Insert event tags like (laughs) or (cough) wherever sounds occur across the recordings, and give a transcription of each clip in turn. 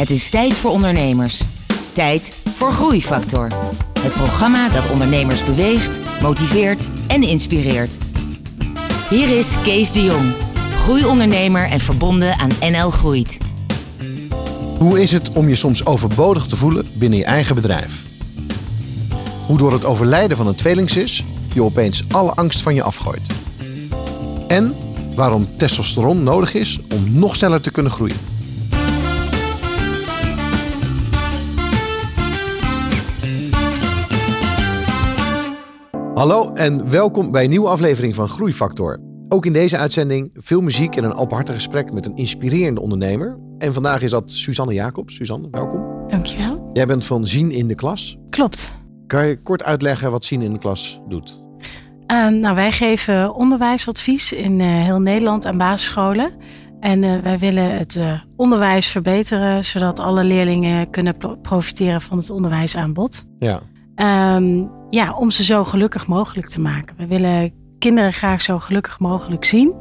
Het is tijd voor ondernemers. Tijd voor Groeifactor. Het programma dat ondernemers beweegt, motiveert en inspireert. Hier is Kees de Jong, groeiondernemer en verbonden aan NL Groeit. Hoe is het om je soms overbodig te voelen binnen je eigen bedrijf? Hoe door het overlijden van een tweelingzus je opeens alle angst van je afgooit? En waarom testosteron nodig is om nog sneller te kunnen groeien? Hallo en welkom bij een nieuwe aflevering van Groeifactor. Ook in deze uitzending veel muziek en een openhartig gesprek met een inspirerende ondernemer. En vandaag is dat Suzanne Jacobs. Suzanne, welkom. Dankjewel. Jij bent van Zien in de Klas. Klopt. Kan je kort uitleggen wat Zien in de Klas doet? Uh, nou, wij geven onderwijsadvies in uh, heel Nederland aan basisscholen. En uh, wij willen het onderwijs verbeteren, zodat alle leerlingen kunnen profiteren van het onderwijsaanbod. Ja. Um, ja, om ze zo gelukkig mogelijk te maken. We willen kinderen graag zo gelukkig mogelijk zien.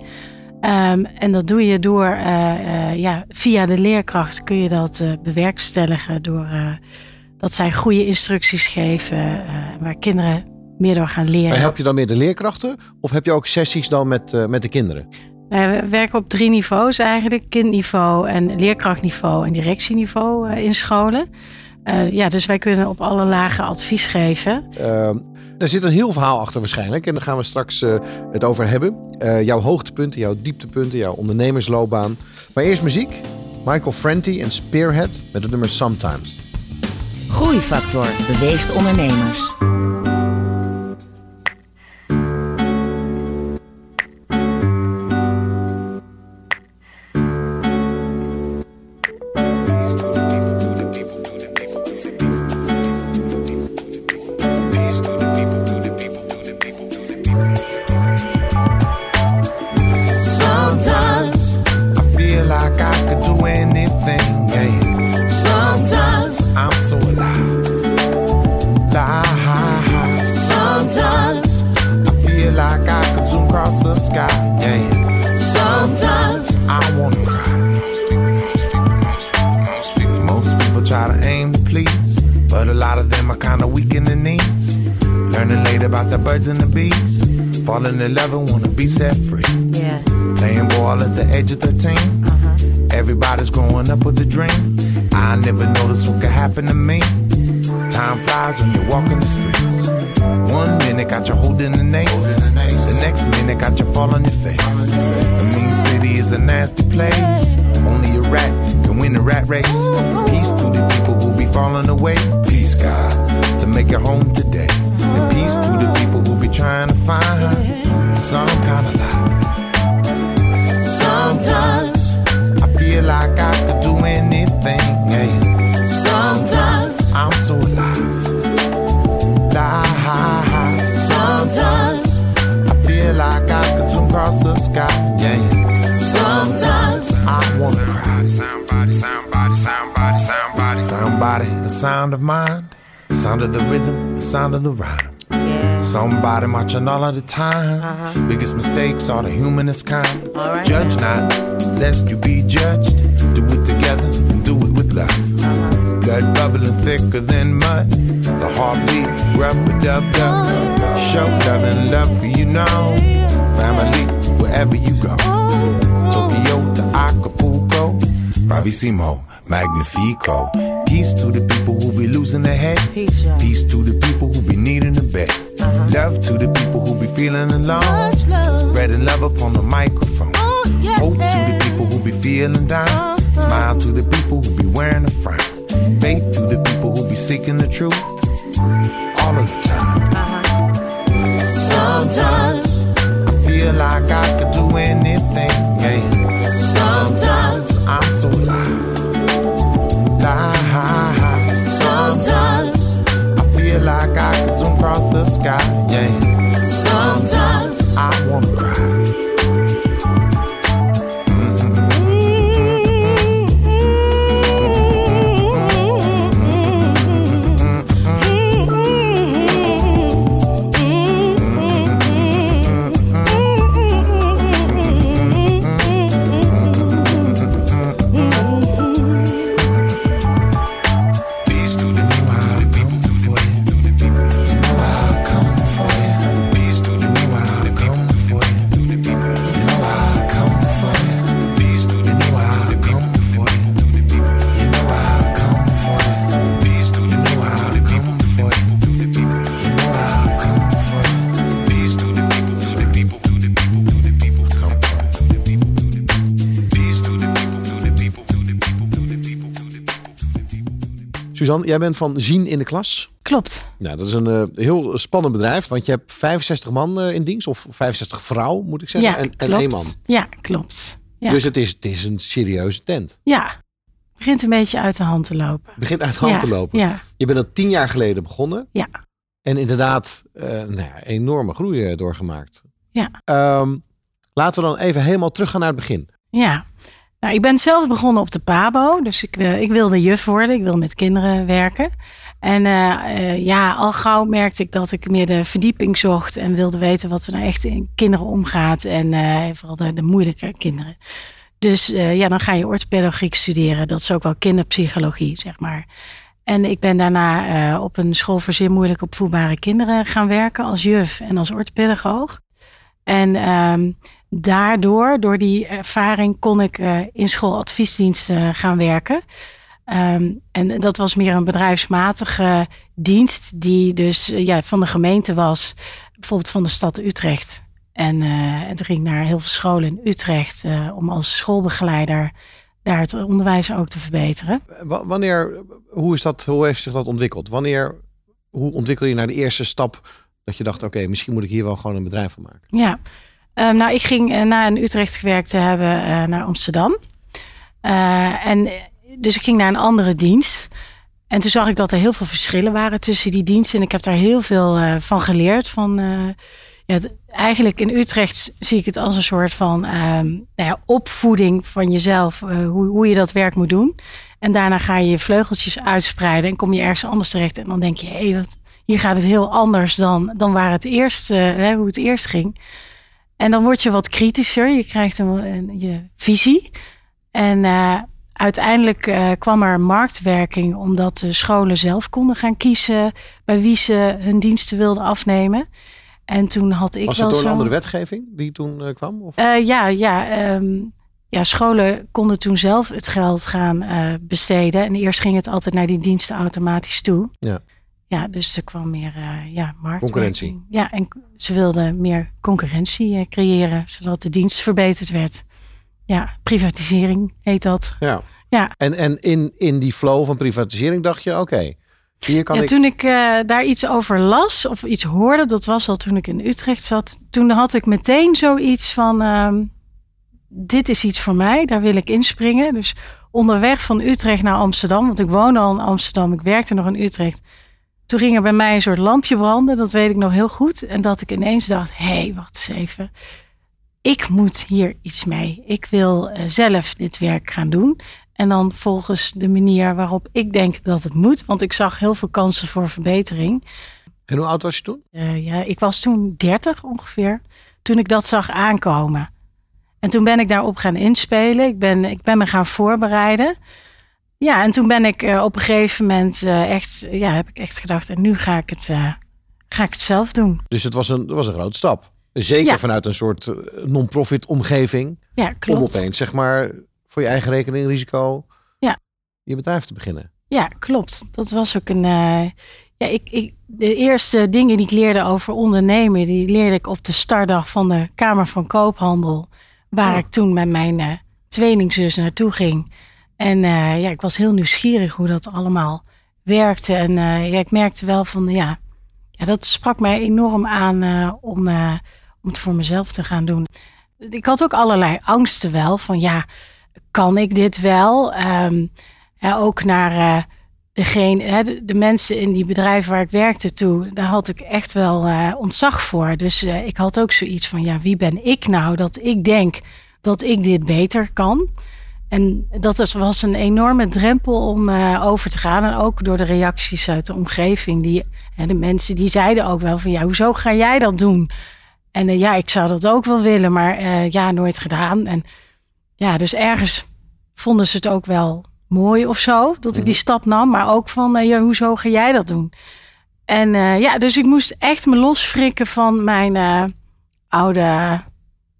Um, en dat doe je door, ja, via de leerkracht kun je dat bewerkstelligen door dat zij goede instructies geven, waar kinderen meer door gaan leren. Maar help je dan meer de leerkrachten of heb je ook sessies dan met, met de kinderen? We werken op drie niveaus eigenlijk: kindniveau en leerkrachtniveau en directieniveau in scholen. Uh, ja, dus wij kunnen op alle lagen advies geven. er zit een heel verhaal achter waarschijnlijk en daar gaan we straks het over hebben. jouw hoogtepunten, jouw dieptepunten, jouw ondernemersloopbaan. Maar eerst muziek. Michael Franti en Spearhead met het nummer Sometimes. Groeifactor beweegt ondernemers. Falling in the knees. Learning late about the birds and the bees. Falling in love and wanna be set free. Yeah. Playing ball at the age of 13. Uh-huh. Everybody's growing up with a dream. I never noticed what could happen to me. Time flies when you're walking the streets. One minute got you holding the nails. Next minute got you fall on your face. The mean city is a nasty place. Only a rat can win the rat race. Peace to the people who be falling away. Peace, God, to make it home today. And peace to the people who be trying to find some kind of life. Sometimes I feel like I could do anything. Sky. Yeah. Sometimes I wanna cry. Somebody, somebody, somebody, somebody, somebody. The sound of mind, the sound of the rhythm, the sound of the rhyme. Somebody marching all of the time. Uh-huh. Biggest mistakes are the humanist kind. Right. Judge not, lest you be judged. Do it together and do it with love. Uh-huh. Blood bubbling thicker than mud. The heartbeat, rubber dub dub. Show love and love for you know. Family, wherever you go. Tokyo to Acapulco. Bravissimo, magnifico. Peace to the people who be losing their head. Peace, to the people who be needing a bed. Uh-huh. Love to the people who be feeling alone. Spreading love upon the microphone. Oh. Hope to the people who be feeling down. Uh-huh. Smile to the people who be wearing a frown. Faith to the people who be seeking the truth. All of the time. Uh-huh. Sometimes feel like I could do anything. Yeah. Sometimes I'm so alive. Live. Sometimes I feel like I could zoom across the sky. Suzanne, jij bent van Zien in de Klas. Klopt. Nou, dat is een uh, heel spannend bedrijf, want je hebt 65 man uh, in dienst, of 65 vrouw moet ik zeggen, ja, en, en één man. Ja, klopt. Ja. Dus het is, het is een serieuze tent. Ja, begint een beetje uit de hand te lopen. Begint uit de hand ja, te lopen. Ja, Je bent al tien jaar geleden begonnen. Ja. En inderdaad, uh, nou ja, enorme groei doorgemaakt. Ja. Um, laten we dan even helemaal teruggaan naar het begin. ja. Nou, ik ben zelf begonnen op de PABO. Dus ik, wil- ik wilde juf worden. Ik wil met kinderen werken. En eh, eh, ja, al gauw merkte ik dat ik meer de verdieping zocht. En wilde weten wat er nou echt in kinderen omgaat. En eh, vooral de, de moeilijke kinderen. Dus eh, ja, dan ga je orthopedagogiek studeren. Dat is ook wel kinderpsychologie, zeg maar. En ik ben daarna eh, op een school voor zeer moeilijk opvoedbare kinderen gaan werken als juf en als orthopedagoog. En ehm, daardoor, door die ervaring, kon ik eh, in schooladviesdiensten gaan werken. Ehm, en dat was meer een bedrijfsmatige dienst, die dus eh, ja, van de gemeente was, bijvoorbeeld van de stad Utrecht. En, eh, en toen ging ik naar heel veel scholen in Utrecht eh, om als schoolbegeleider daar het onderwijs ook te verbeteren. Wa- Wanneer, hoe, is dat, hoe heeft zich dat ontwikkeld? Wanneer, hoe ontwikkel je naar de eerste stap dat je dacht, oké, misschien moet ik hier wel gewoon een bedrijf van maken? Ja, Ehm, nou, ik ging eh, na in Utrecht gewerkt te hebben eh, naar Amsterdam. Eh, en dus ik ging naar een andere dienst. En toen zag ik dat er heel veel verschillen waren tussen die diensten. En ik heb daar heel veel van geleerd. Van, ja, eigenlijk in Utrecht zie ik het als een soort van ehm, nou ja, opvoeding van jezelf. hoe, hoe je dat werk moet doen. En daarna ga je je vleugeltjes uitspreiden. En kom je ergens anders terecht. En dan denk je, hé, wat, hier gaat het heel anders dan, dan waar het eerst, hoe het eerst ging. En dan word je wat kritischer. Je krijgt een, een- je visie. En eh, uiteindelijk eh, kwam er marktwerking omdat de scholen zelf konden gaan kiezen bij wie ze hun diensten wilden afnemen. En toen had ik Was wel het door een andere wetgeving die toen eh, kwam? Of? ja, ja, ehm, ja, scholen konden toen zelf het geld gaan besteden. En eerst ging het altijd naar die diensten automatisch toe. Ja. Ja, dus er kwam meer eh ja, marktwerking. Concurrentie. Ja, en ze wilden meer concurrentie eh, creëren, zodat de dienst verbeterd werd. Ja, privatisering heet dat. Ja. Ja. En, en in, in die flow van privatisering dacht je, oké, hier kan ja, ik... toen ik eh, daar iets over las of iets hoorde, dat was al toen ik in Utrecht zat. Toen had ik meteen zoiets van: ehm, dit is iets voor mij, daar wil ik inspringen. Dus onderweg van Utrecht naar Amsterdam, want ik woonde al in Amsterdam, ik werkte nog in Utrecht. Toen ging er bij mij een soort lampje branden, dat weet ik nog heel goed. En dat ik ineens dacht: hé, hey, wacht eens even. Ik moet hier iets mee. Ik wil eh, zelf dit werk gaan doen. En dan volgens de manier waarop ik denk dat het moet. Want ik zag heel veel kansen voor verbetering. En hoe oud was je toen? Eh, ja, ik was toen 30 ongeveer. Toen ik dat zag aankomen. En toen ben ik daarop gaan inspelen. Ik ben, ik ben me gaan voorbereiden. Ja, en toen ben ik eh, op een gegeven moment eh, echt, ja, heb ik echt gedacht, en nu ga ik het, eh, ga ik het zelf doen. Dus het was een, het was een grote stap. Zeker Ja. vanuit een soort non-profit omgeving. Ja, Om klopt. opeens, zeg maar, voor je eigen rekening risico Ja. je bedrijf te beginnen. Ja, klopt. Dat was ook een. ja, ik, ik, de eerste dingen die ik leerde over ondernemen, die leerde ik op de startdag van de Kamer van Koophandel, waar Oh. ik toen met mijn tweelingzus naartoe ging. En eh, ja, ik was heel nieuwsgierig hoe dat allemaal werkte. En eh, ja, ik merkte wel van ja, ja, dat sprak mij enorm aan eh, om, om het voor mezelf te gaan doen. Ik had ook allerlei angsten wel van ja, kan ik dit wel? Ehm, ja, ook naar degene, hè, de, de mensen in die bedrijven waar ik werkte toe, daar had ik echt wel ontzag voor. Dus ik had ook zoiets van, ja, wie ben ik nou dat ik denk dat ik dit beter kan? En dat was een enorme drempel om eh, over te gaan. En ook door de reacties uit de omgeving. Die, hè, de mensen die zeiden ook wel van, ja, hoezo ga jij dat doen? En eh, ja, ik zou dat ook wel willen, maar eh, ja, nooit gedaan. En ja, dus ergens vonden ze het ook wel mooi of zo, dat ik die stap nam. Maar ook van, ja, hoezo ga jij dat doen? En ja, dus ik moest echt me losfrikken van mijn oude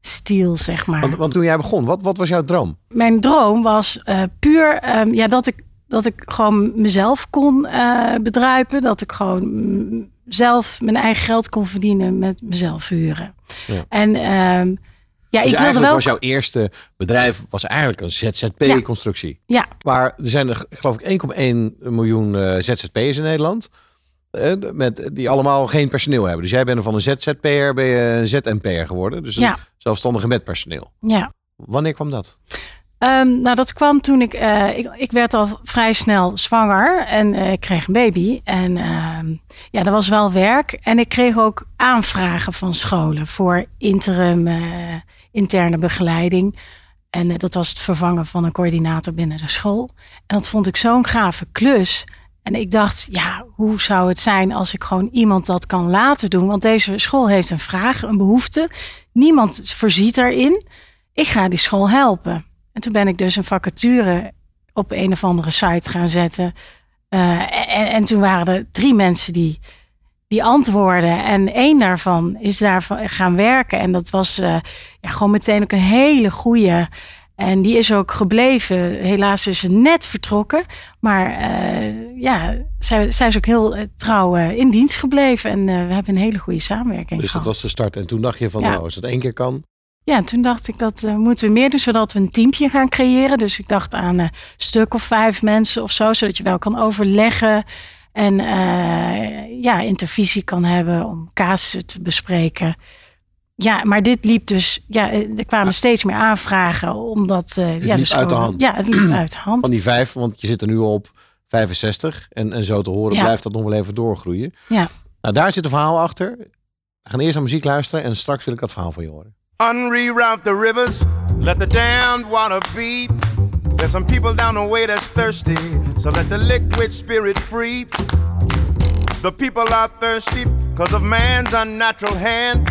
stiel, zeg maar. Want, want toen jij begon, wat, wat was jouw droom? Mijn droom was eh, puur ehm, ja, dat, ik, dat ik gewoon mezelf kon bedruipen. Dat ik gewoon mm, zelf mijn eigen geld kon verdienen met mezelf huren. Ja. En ehm, Ja, dus ik wilde wel. was jouw eerste bedrijf was eigenlijk een ZZP-constructie. Ja, Maar er zijn er geloof ik 1,1 miljoen eh, ZZP'ers in Nederland. Eh, met, die allemaal geen personeel hebben. Dus jij bent er van een ZZP'er ben je een ZNP'er geworden. Dus een Ja. zelfstandige met personeel. ja. Wanneer kwam dat? Ehm, nou, dat kwam toen ik, eh, ik... Ik werd al vrij snel zwanger en eh, ik kreeg een baby. En ehm, ja, dat was wel werk. En ik kreeg ook aanvragen van scholen voor interim, interne begeleiding. En dat was het vervangen van een coördinator binnen de school. En dat vond ik zo'n gave klus. En ik dacht, ja, hoe zou het zijn als ik gewoon iemand dat kan laten doen? Want deze school heeft een vraag, een behoefte. Niemand voorziet daarin. Ik ga die school helpen. En toen ben ik dus een vacature op een of andere site gaan zetten. Eh, en, en toen waren er drie mensen die, die antwoorden. En één daarvan is daar gaan werken. En dat was eh, ja, gewoon meteen ook een hele goede. En die is ook gebleven. Helaas is ze net vertrokken. Maar eh, ja, zij, zij is ook heel eh, trouw eh, in dienst gebleven. En we hebben een hele goede samenwerking Dus dat was de start. En toen dacht je van, Ja. nou, als dat één keer kan. Ja, en toen dacht ik dat moeten we meer doen, zodat we een teampje gaan creëren. Dus ik dacht aan een stuk of vijf mensen of zo, zodat je wel kan overleggen. En ja, intervisie kan hebben om casussen te bespreken. Ja, maar dit liep dus, ja, eh, er kwamen steeds meer aanvragen, omdat... eh, ja, liep dus uit de hand. Ja, het liep uit de (clears throat) hand. Van die vijf, want je zit er nu op 65. En, en zo te horen Ja. blijft dat nog wel even doorgroeien. Ja. Nou, daar zit een verhaal achter. We gaan eerst naar muziek luisteren. En straks wil ik dat verhaal van je horen. Unreroute the rivers, let the damned water beat. There's some people down the way that's thirsty, so let the liquid spirit free. The people are thirsty because of man's unnatural hand.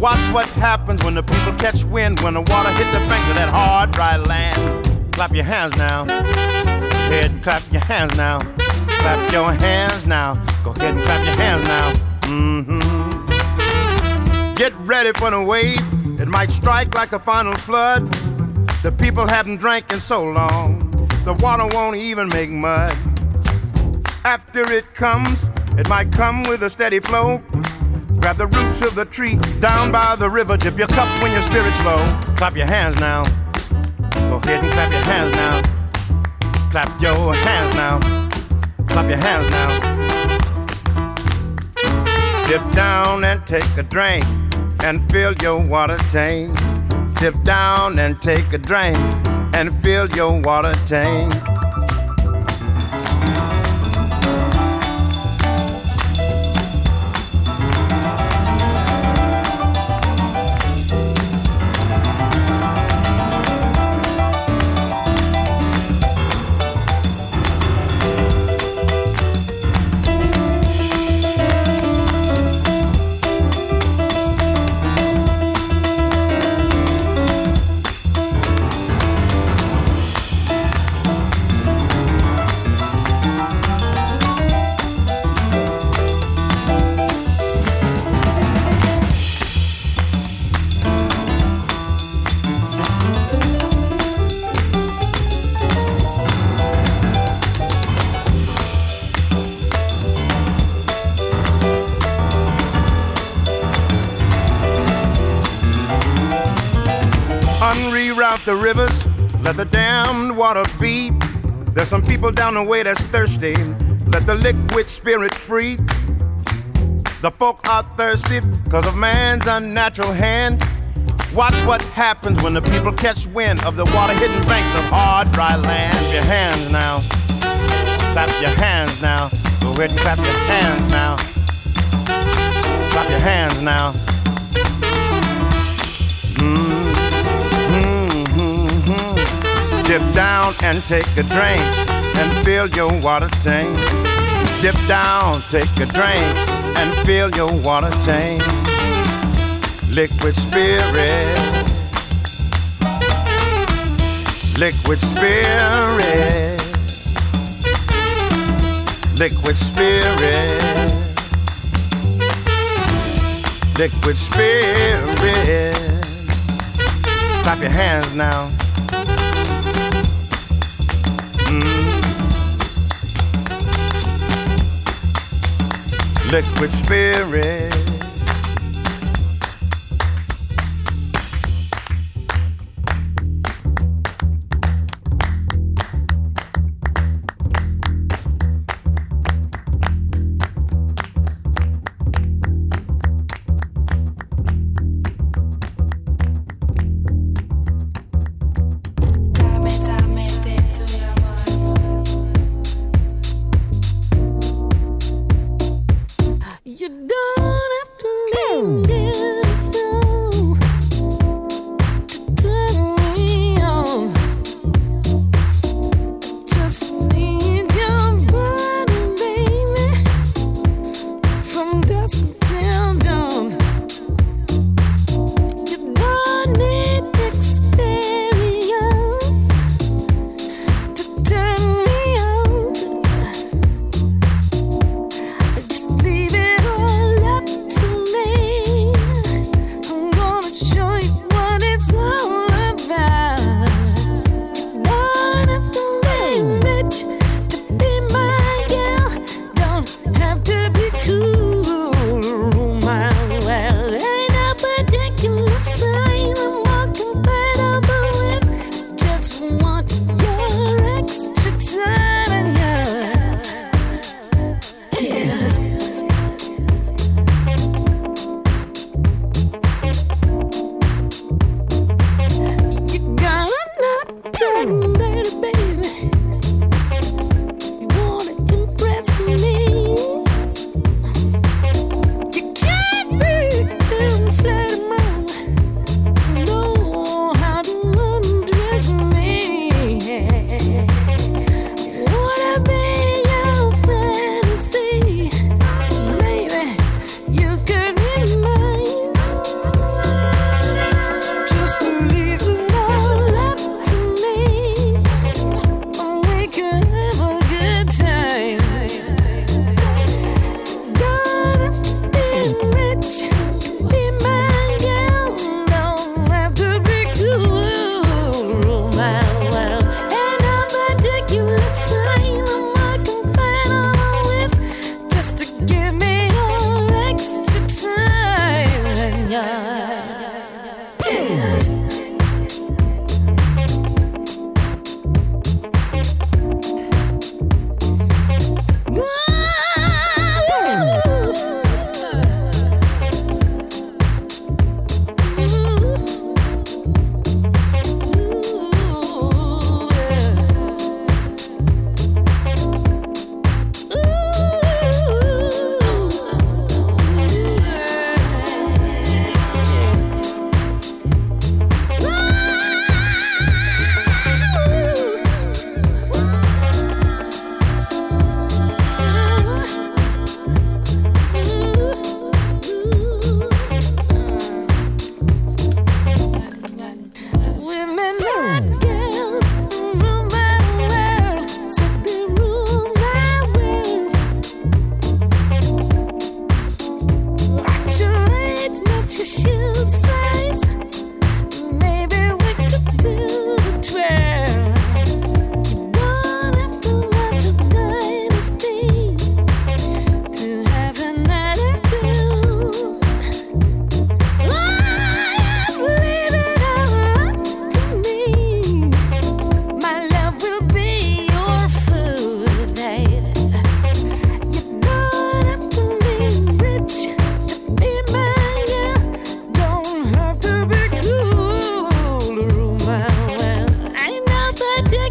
Watch what happens when the people catch wind, when the water hit the banks of that hard, dry land. Clap your hands now. Go ahead and clap your hands now. Clap your hands now. Go ahead and clap your hands now. Mm-hmm. Get ready for the wave. It might strike like a final flood. The people haven't drank in so long. The water won't even make mud. After it comes, it might come with a steady flow. Grab the roots of the tree down by the river. Dip your cup when your spirit's low. Clap your hands now. Go ahead and clap your hands now. Clap your hands now. Clap your hands now. Dip down and take a drink and fill your water tank. Dip down and take a drink and fill your water tank. Rivers, let the damned water beat. There's some people down the way that's thirsty. Let the liquid spirit free. The folk are thirsty because of man's unnatural hand. Watch what happens when the people catch wind of the water hidden banks of hard, dry land. Clap your hands now. Clap your hands now. Go ahead and clap your hands now. Clap your hands now. Dip down and take a drink and fill your water tank. Dip down, take a drink and fill your water tank. Liquid spirit. Liquid spirit. Liquid spirit. Liquid spirit. Clap your hands now. Liquid spirit.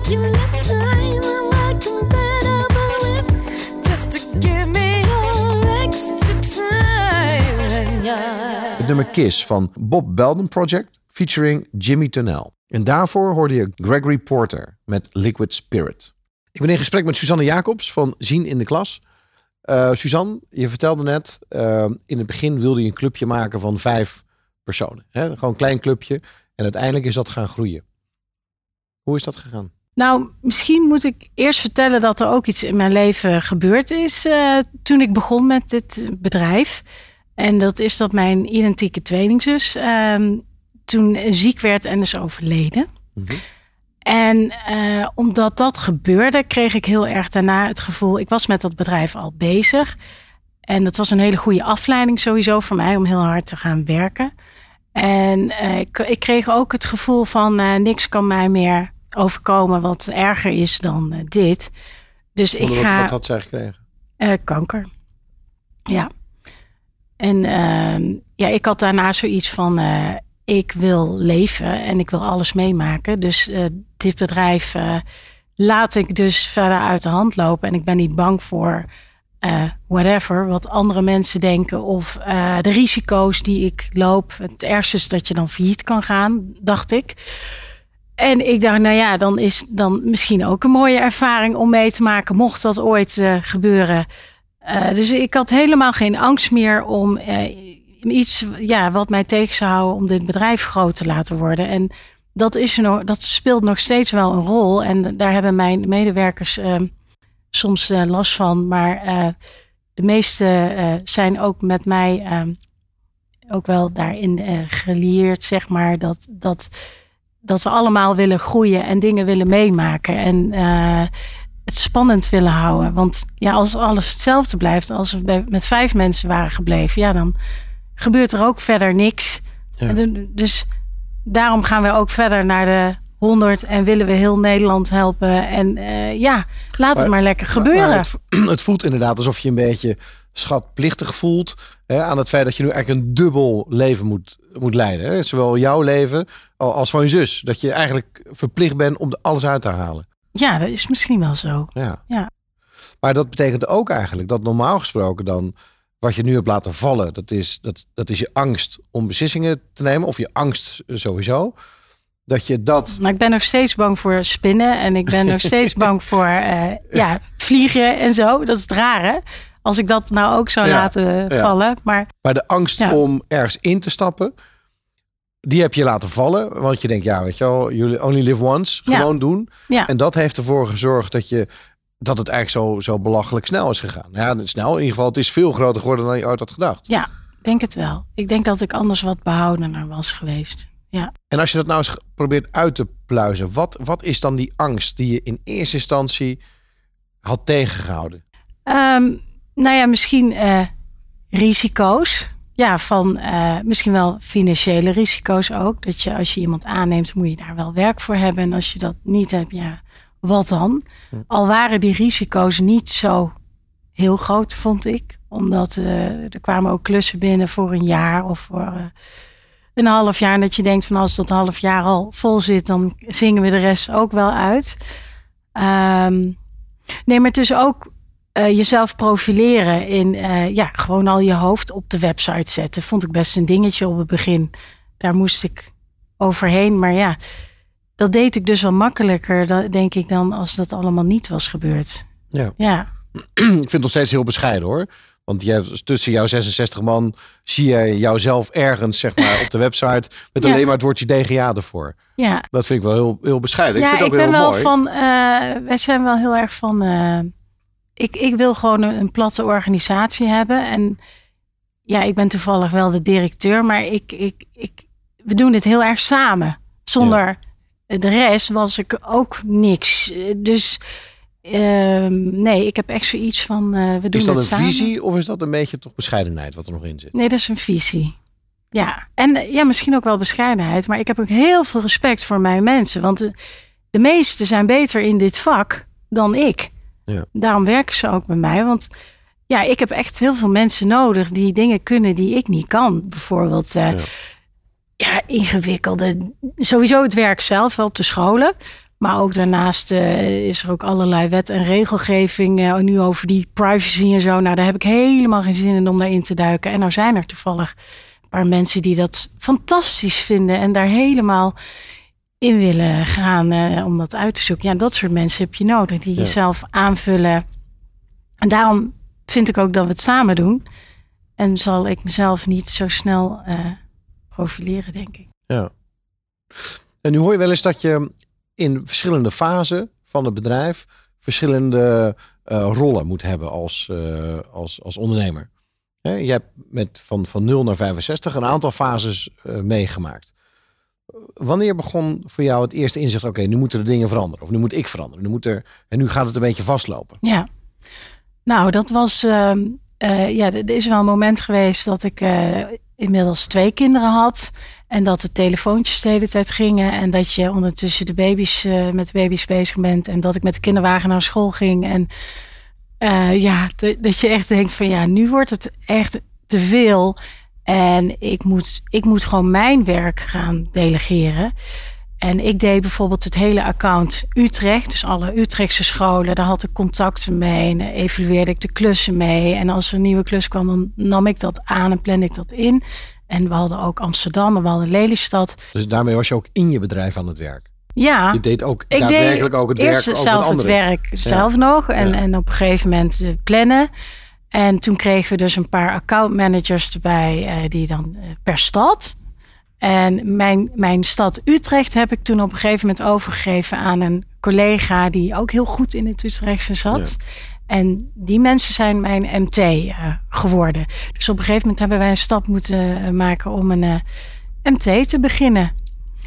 Het nummer Kiss van Bob Belden Project featuring Jimmy Tunnell. En daarvoor hoorde je Gregory Porter met Liquid Spirit. Ik ben in gesprek met Suzanne Jacobs van Zien in de Klas. Eh, Suzanne, je vertelde net, eh, in het begin wilde je een clubje maken van vijf personen. Hè? Gewoon een klein clubje. En uiteindelijk is dat gaan groeien. Hoe is dat gegaan? Nou, misschien moet ik eerst vertellen dat er ook iets in mijn leven gebeurd is uh, toen ik begon met dit bedrijf. En dat is dat mijn identieke tweelingzus ehm, toen ziek werd en is overleden. Mm -hmm. En uh, omdat dat gebeurde, kreeg ik heel erg daarna het gevoel, ik was met dat bedrijf al bezig. En dat was een hele goede afleiding sowieso voor mij om heel hard te gaan werken. En uh, ik, ik, kreeg ook het gevoel van uh, niks kan mij meer overkomen wat erger is dan dit. Dus ik wat, ga. Wat had zij gekregen? kanker. Ja. En ehm, ja, ik had daarna zoiets van ik wil leven en ik wil alles meemaken. Dus dit bedrijf laat ik dus verder uit de hand lopen. En ik ben niet bang voor uh, whatever, wat andere mensen denken. Of de risico's die ik loop. Het ergste is dat je dan failliet kan gaan, dacht ik. En ik dacht, nou ja, dan is dan misschien ook een mooie ervaring om mee te maken, mocht dat ooit gebeuren. dus ik had helemaal geen angst meer om iets ja, wat mij tegen zou houden om dit bedrijf groot te laten worden. En dat, is nog, dat speelt nog steeds wel een rol. En daar hebben mijn medewerkers uh, soms last van. Maar de meeste zijn ook met mij ehm, ook wel daarin gelieerd, zeg maar. Dat, dat, dat we allemaal willen groeien en dingen willen meemaken. En het spannend willen houden. Want ja, als alles hetzelfde blijft, als we met vijf mensen waren gebleven, ja, dan gebeurt er ook verder niks. Ja. Dus daarom gaan we ook verder naar de 100 en willen we heel Nederland helpen. En uh, ja, laat maar, het maar lekker gebeuren. Maar het, (clears throat) het, voelt inderdaad alsof je een beetje schatplichtig voelt hè, aan het feit dat je nu eigenlijk een dubbel leven moet, moet leiden. Hè? Zowel jouw leven als van je zus. Dat je eigenlijk verplicht bent om er alles uit te halen. Ja, dat is misschien wel zo. Ja. ja. Maar dat betekent ook eigenlijk dat normaal gesproken dan wat je nu hebt laten vallen, dat is, dat, dat is je angst om beslissingen te nemen. Of je angst sowieso. Dat je dat. Maar ik ben nog steeds bang voor spinnen. En ik ben nog steeds (laughs) bang voor uh, ja, vliegen en zo. Dat is het rare. Als ik dat nou ook zou ja, laten vallen. Maar, maar de angst om ergens in te stappen. Die heb je laten vallen. Want je denkt, ja, weet je wel, jullie only live once. Gewoon doen. En dat heeft ervoor gezorgd dat je dat het eigenlijk zo, zo belachelijk snel is gegaan. Ja, snel in ieder geval. Het is veel groter geworden dan je ooit had gedacht. Ja, denk het wel. Ik denk dat ik anders wat behoudener was geweest. Ja. En als je dat nou eens probeert uit te pluizen, wat, wat is dan die angst die je in eerste instantie had tegengehouden? Um, nou ja, misschien uh, risico's. Ja, van uh, misschien wel financiële risico's ook. Dat je als je iemand aanneemt, moet je daar wel werk voor hebben. En als je dat niet hebt, ja, wat dan? Al waren die risico's niet zo heel groot, vond ik. Omdat uh, er kwamen ook klussen binnen voor een jaar of voor een half jaar. En dat je denkt van als dat half jaar al vol zit, dan zingen we de rest ook wel uit. Um, nee, maar het is ook uh, jezelf profileren in ja, gewoon al je hoofd op de website zetten. Vond ik best een dingetje op het begin. Daar moest ik overheen. Maar ja, dat deed ik dus wel makkelijker, denk ik, dan als dat allemaal niet was gebeurd. Ja. ja. (clears throat) ik vind het nog steeds heel bescheiden hoor. Want je hebt tussen jouw 66 man zie je jouzelf ergens zeg maar, op de website met alleen maar het woordje DGA ervoor. Ja. Dat vind ik wel heel, heel bescheiden. Ja, ik, vind ik ben wel mooi. van. Uh, wij zijn wel heel erg van. Ik, ik wil gewoon een, een, platte organisatie hebben. En ja, ik ben toevallig wel de directeur, maar ik, ik, ik, we doen dit heel erg samen. Zonder. Ja de rest was ik ook niks. Dus uh, nee, ik heb echt zoiets van uh, we doen Is dat het een samen. visie of is dat een beetje toch bescheidenheid wat er nog in zit? Nee, dat is een visie. Ja, en ja, misschien ook wel bescheidenheid. Maar ik heb ook heel veel respect voor mijn mensen. Want de, de meesten zijn beter in dit vak dan ik. Ja. Daarom werken ze ook bij mij. Want ja, ik heb echt heel veel mensen nodig die dingen kunnen die ik niet kan. Bijvoorbeeld uh, ja ja, ingewikkelde. Sowieso het werk zelf op de scholen. Maar ook daarnaast uh, is er ook allerlei wet en regelgeving. Uh, nu over die privacy en zo. Nou, daar heb ik helemaal geen zin in om daarin te duiken. En nou zijn er toevallig Een paar mensen die dat fantastisch vinden en daar helemaal in willen gaan eh, om dat uit te zoeken. Ja, dat soort mensen heb je nodig die Ja. jezelf aanvullen. En daarom vind ik ook dat we het samen doen. En zal ik mezelf niet zo snel eh, profileren, denk ik. Ja. En nu hoor je wel eens dat je in verschillende fasen van het bedrijf verschillende eh, rollen moet hebben als, als, als ondernemer. Je hebt met van, van 0 naar 65 een aantal fases meegemaakt. Wanneer begon voor jou het eerste inzicht, oké, nu moeten de dingen veranderen. Of nu moet ik veranderen. Nu moet er, en nu gaat het een beetje vastlopen. Ja, nou, dat was. ehm, eh, ja, er is wel een moment geweest dat ik eh, inmiddels twee kinderen had. En dat de telefoontjes de hele tijd gingen. En dat je ondertussen de baby's, eh, met de baby's bezig bent. En dat ik met de kinderwagen naar school ging. En ja, dat je echt denkt van ja, nu wordt het echt te veel. En ik moet, ik moet gewoon mijn werk gaan delegeren. En ik deed bijvoorbeeld het hele account Utrecht. Dus alle Utrechtse scholen, daar had ik contacten mee. En evalueerde ik de klussen mee. En als er een nieuwe klus kwam, dan nam ik dat aan en plande ik dat in. En we hadden ook Amsterdam en we hadden Lelystad. Dus daarmee was je ook in je bedrijf aan het werk. Ja, Je deed ook ik daadwerkelijk deed ook het eerst werk. Ook zelf het het werk zelf nog. En, Ja. en op een gegeven moment eh, plannen. En toen kregen we dus een paar accountmanagers erbij, eh, die dan eh, per stad. En mijn, mijn stad Utrecht heb ik toen op een gegeven moment overgegeven aan een collega die ook heel goed in het Utrechtse zat. En die mensen zijn mijn MT eh, geworden. Dus op een gegeven moment hebben wij een stap moeten maken om een MT te beginnen.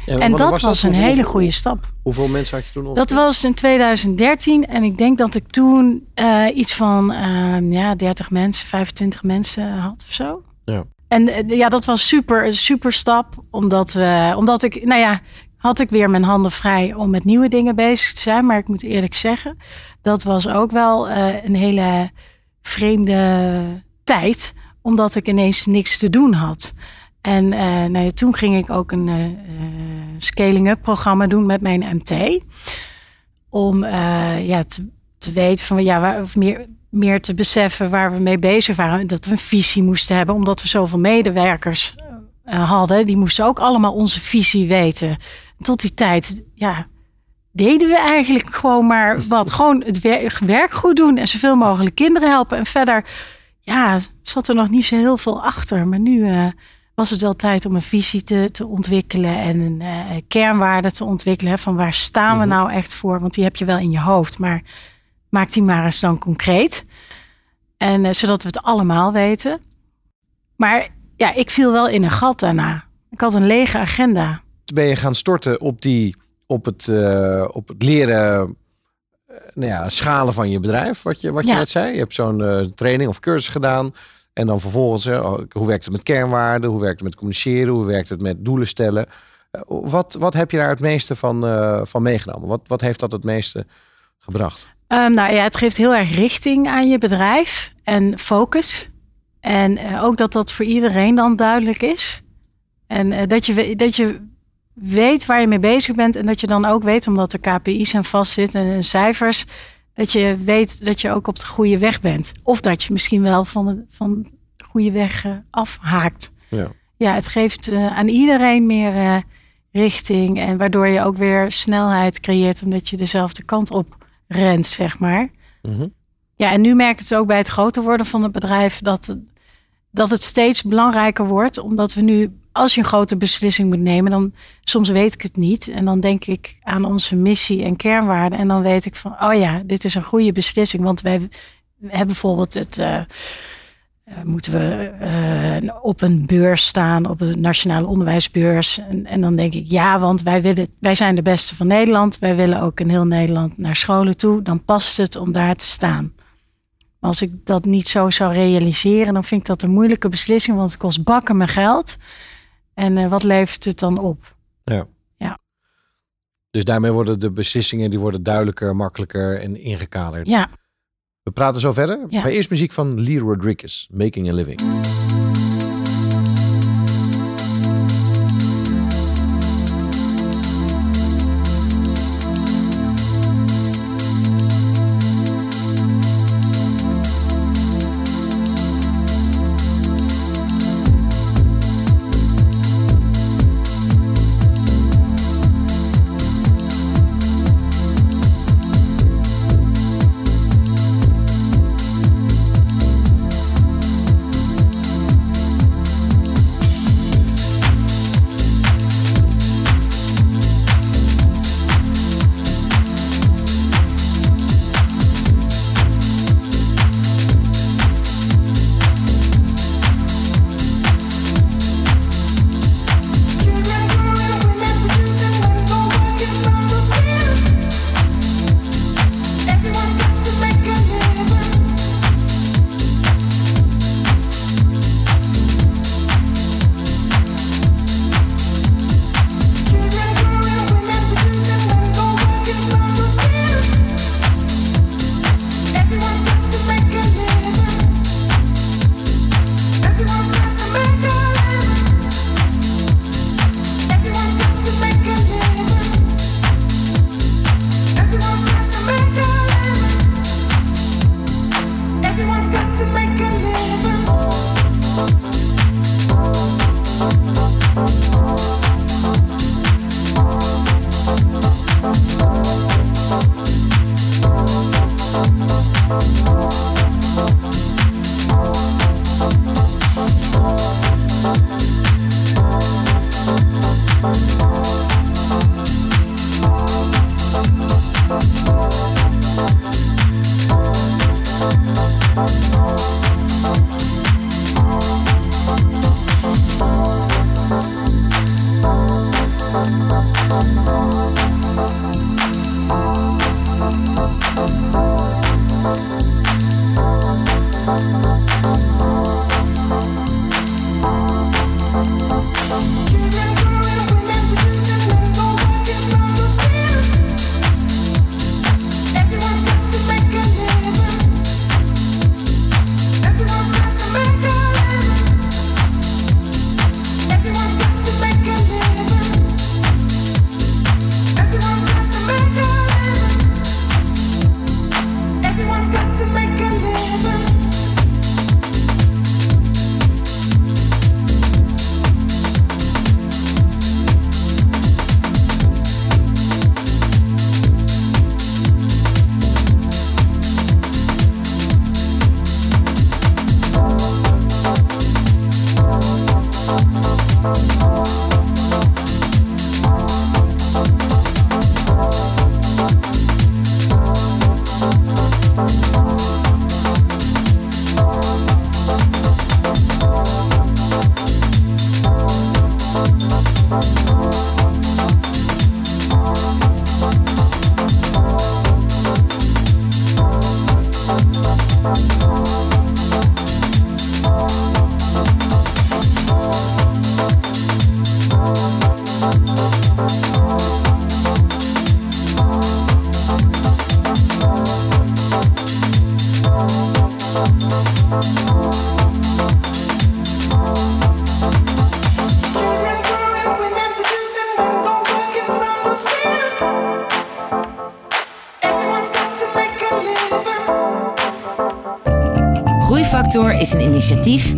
En dat was, een Hoeveel- hele goede stap. Hoeveel mensen had je toen? Dat ongeveer? was in 2013 en ik denk dat ik toen eh, iets van ehm, ja, 30 mensen, 25 mensen had of zo. Ja. En eh, ja, dat was super, een super stap, omdat, we, omdat ik, nou ja, had ik weer mijn handen vrij om met nieuwe dingen bezig te zijn. Maar ik moet eerlijk zeggen, dat was ook wel eh, een hele vreemde tijd, omdat ik ineens niks te doen had. En eh, nou toen ging ik ook een eh, eh, scaling-up programma doen met mijn MT. Om ja, te, te weten van ja, waar, of meer, meer te beseffen waar we mee bezig waren. Dat we een visie moesten hebben, omdat we zoveel medewerkers hadden. Die moesten ook allemaal onze visie weten. Tot die tijd, ja, deden we eigenlijk gewoon maar wat. Gewoon het werk, goed doen en zoveel mogelijk kinderen helpen. En verder, ja, zat er nog niet zo heel veel achter. Maar nu was het wel tijd om een visie te, te ontwikkelen en een eh, kernwaarde te ontwikkelen. Van waar staan we nou echt voor? Want die heb je wel in je hoofd, maar maak die maar eens dan concreet. En eh, zodat we het allemaal weten. Maar ja, ik viel wel in een gat daarna. Ik had een lege agenda. ben je gaan storten op, die, op, het, eh, op het leren nou ja, schalen van je bedrijf, wat je, wat je Ja. net zei. Je hebt zo'n training of cursus gedaan. En dan vervolgens, oh, hoe werkt het met kernwaarden? Hoe werkt het met communiceren? Hoe werkt het met doelen stellen? Eh, wat, wat heb je daar het meeste van, eh, van meegenomen? Wat, wat heeft dat het meeste gebracht? Ehm, nou ja, het geeft heel erg richting aan je bedrijf en focus. En eh, ook dat dat voor iedereen dan duidelijk is. En dat, je, dat je weet waar je mee bezig bent. En dat je dan ook weet, omdat er KPI's aan vastzitten en cijfers. Dat je weet dat je ook op de goede weg bent. Of dat je misschien wel van de, van de goede weg eh, afhaakt. Ja. Ja, het geeft eh, aan iedereen meer eh, richting. En waardoor je ook weer snelheid creëert. Omdat je dezelfde kant op rent, zeg maar. Mhm. Ja, en nu merk ik het ook bij het groter worden van het bedrijf dat, dat het steeds belangrijker wordt. Omdat we nu, als je een grote beslissing moet nemen, dan soms weet ik het niet. En dan denk ik aan onze missie en kernwaarden. En dan weet ik van, oh ja, dit is een goede beslissing. Want wij hebben bijvoorbeeld het. eh, eh, moeten we eh, op een beurs staan, op een nationale onderwijsbeurs. En, en dan denk ik, ja, want wij, willen, wij zijn de beste van Nederland. Wij willen ook in heel Nederland naar scholen toe. Dan past het om daar te staan. Maar als ik dat niet zo zou realiseren, dan vind ik dat een moeilijke beslissing. Want het kost bakken mijn geld. En eh, wat levert het dan op? Ja. Ja. Dus daarmee worden de beslissingen die worden duidelijker, makkelijker en ingekaderd. Ja, We praten zo verder. Ja. Maar eerst muziek van Lee Rodriguez, Making a Living.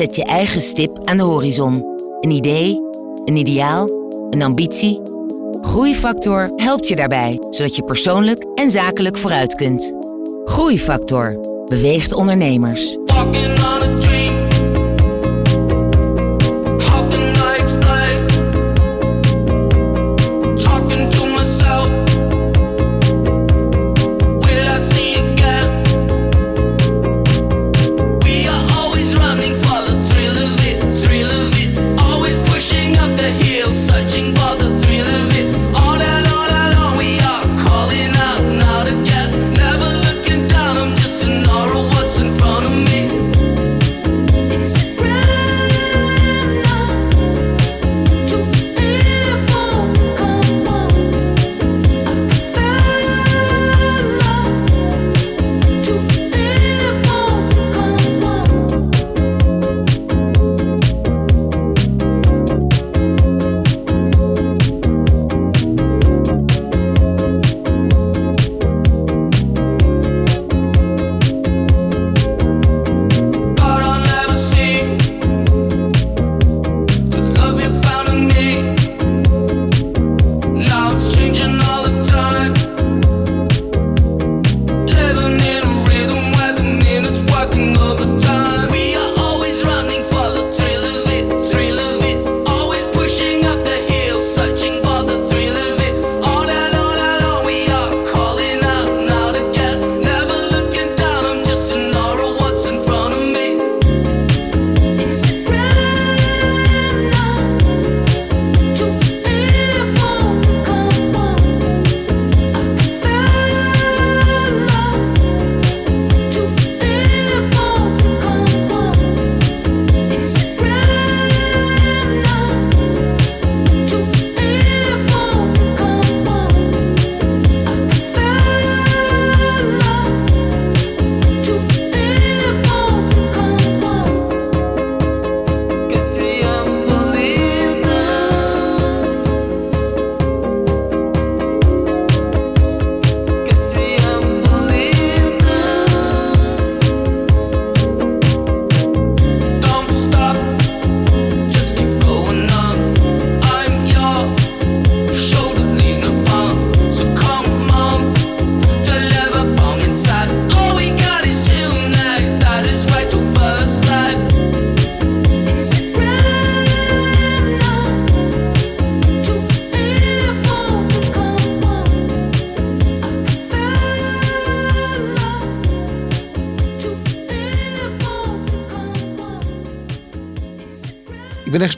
zet je eigen stip aan de horizon. Een idee, een ideaal, een ambitie. Groeifactor helpt je daarbij, zodat je persoonlijk en zakelijk vooruit kunt. Groeifactor beweegt ondernemers.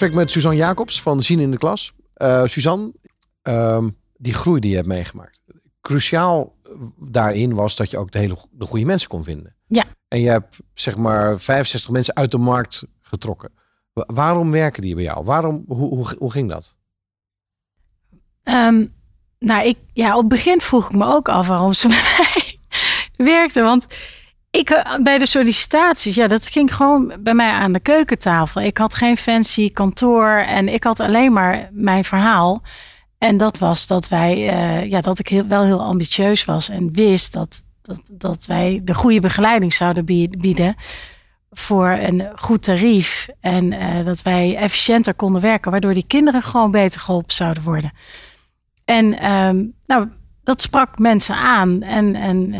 Gesprek met Suzanne Jacobs van Zien in de Klas. Eh Suzanne, ehm, die groei die je hebt meegemaakt. Cruciaal daarin was dat je ook de hele de goede mensen kon vinden. Ja. En je hebt zeg maar 65 mensen uit de markt getrokken. Wa- waarom werken die bij jou? Waarom, hoe, hoe, hoe ging dat? Ehm, nou, ik, ja, op het begin vroeg ik me ook af waarom ze (laughs) bij mij werkte. Want ik, eh, bij de sollicitaties, ja, dat ging gewoon bij mij aan de keukentafel. Ik had geen fancy kantoor en ik had alleen maar mijn verhaal. En dat was dat wij, eh, ja, dat ik heel, wel heel ambitieus was en wist dat, dat, dat wij de goede begeleiding zouden bie- bieden voor een goed tarief. En eh, dat wij efficiënter konden werken, waardoor die kinderen gewoon beter geholpen zouden worden. En ehm, nou, dat sprak mensen aan en, en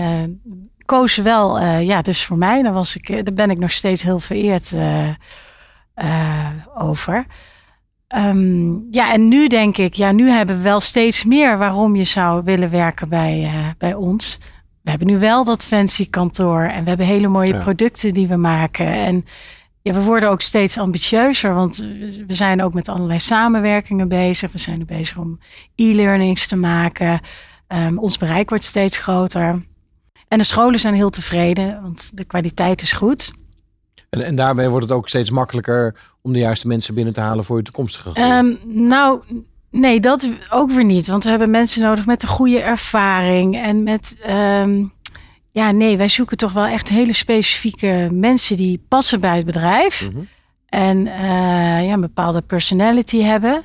kozen wel, eh, ja, dus voor mij, daar, was ik, eh, daar ben ik nog steeds heel vereerd eh, over. Ehm, ja, en nu denk ik, ja, nu hebben we wel steeds meer waarom je zou willen werken bij, bij ons. We hebben nu wel dat fancy kantoor en we hebben hele mooie Ja. producten die we maken. En ja, we worden ook steeds ambitieuzer, want we zijn ook met allerlei samenwerkingen bezig. We zijn nu bezig om e-learnings te maken. Ehm, ons bereik wordt steeds groter. En de scholen zijn heel tevreden, want de kwaliteit is goed. En, en daarmee wordt het ook steeds makkelijker om de juiste mensen binnen te halen voor je toekomstige groei. Ehm, nou, nee, dat ook weer niet. Want we hebben mensen nodig met een goede ervaring. En met, ehm, ja, nee, wij zoeken toch wel echt hele specifieke mensen die passen bij het bedrijf. Mhm. En eh, ja, een bepaalde personality hebben.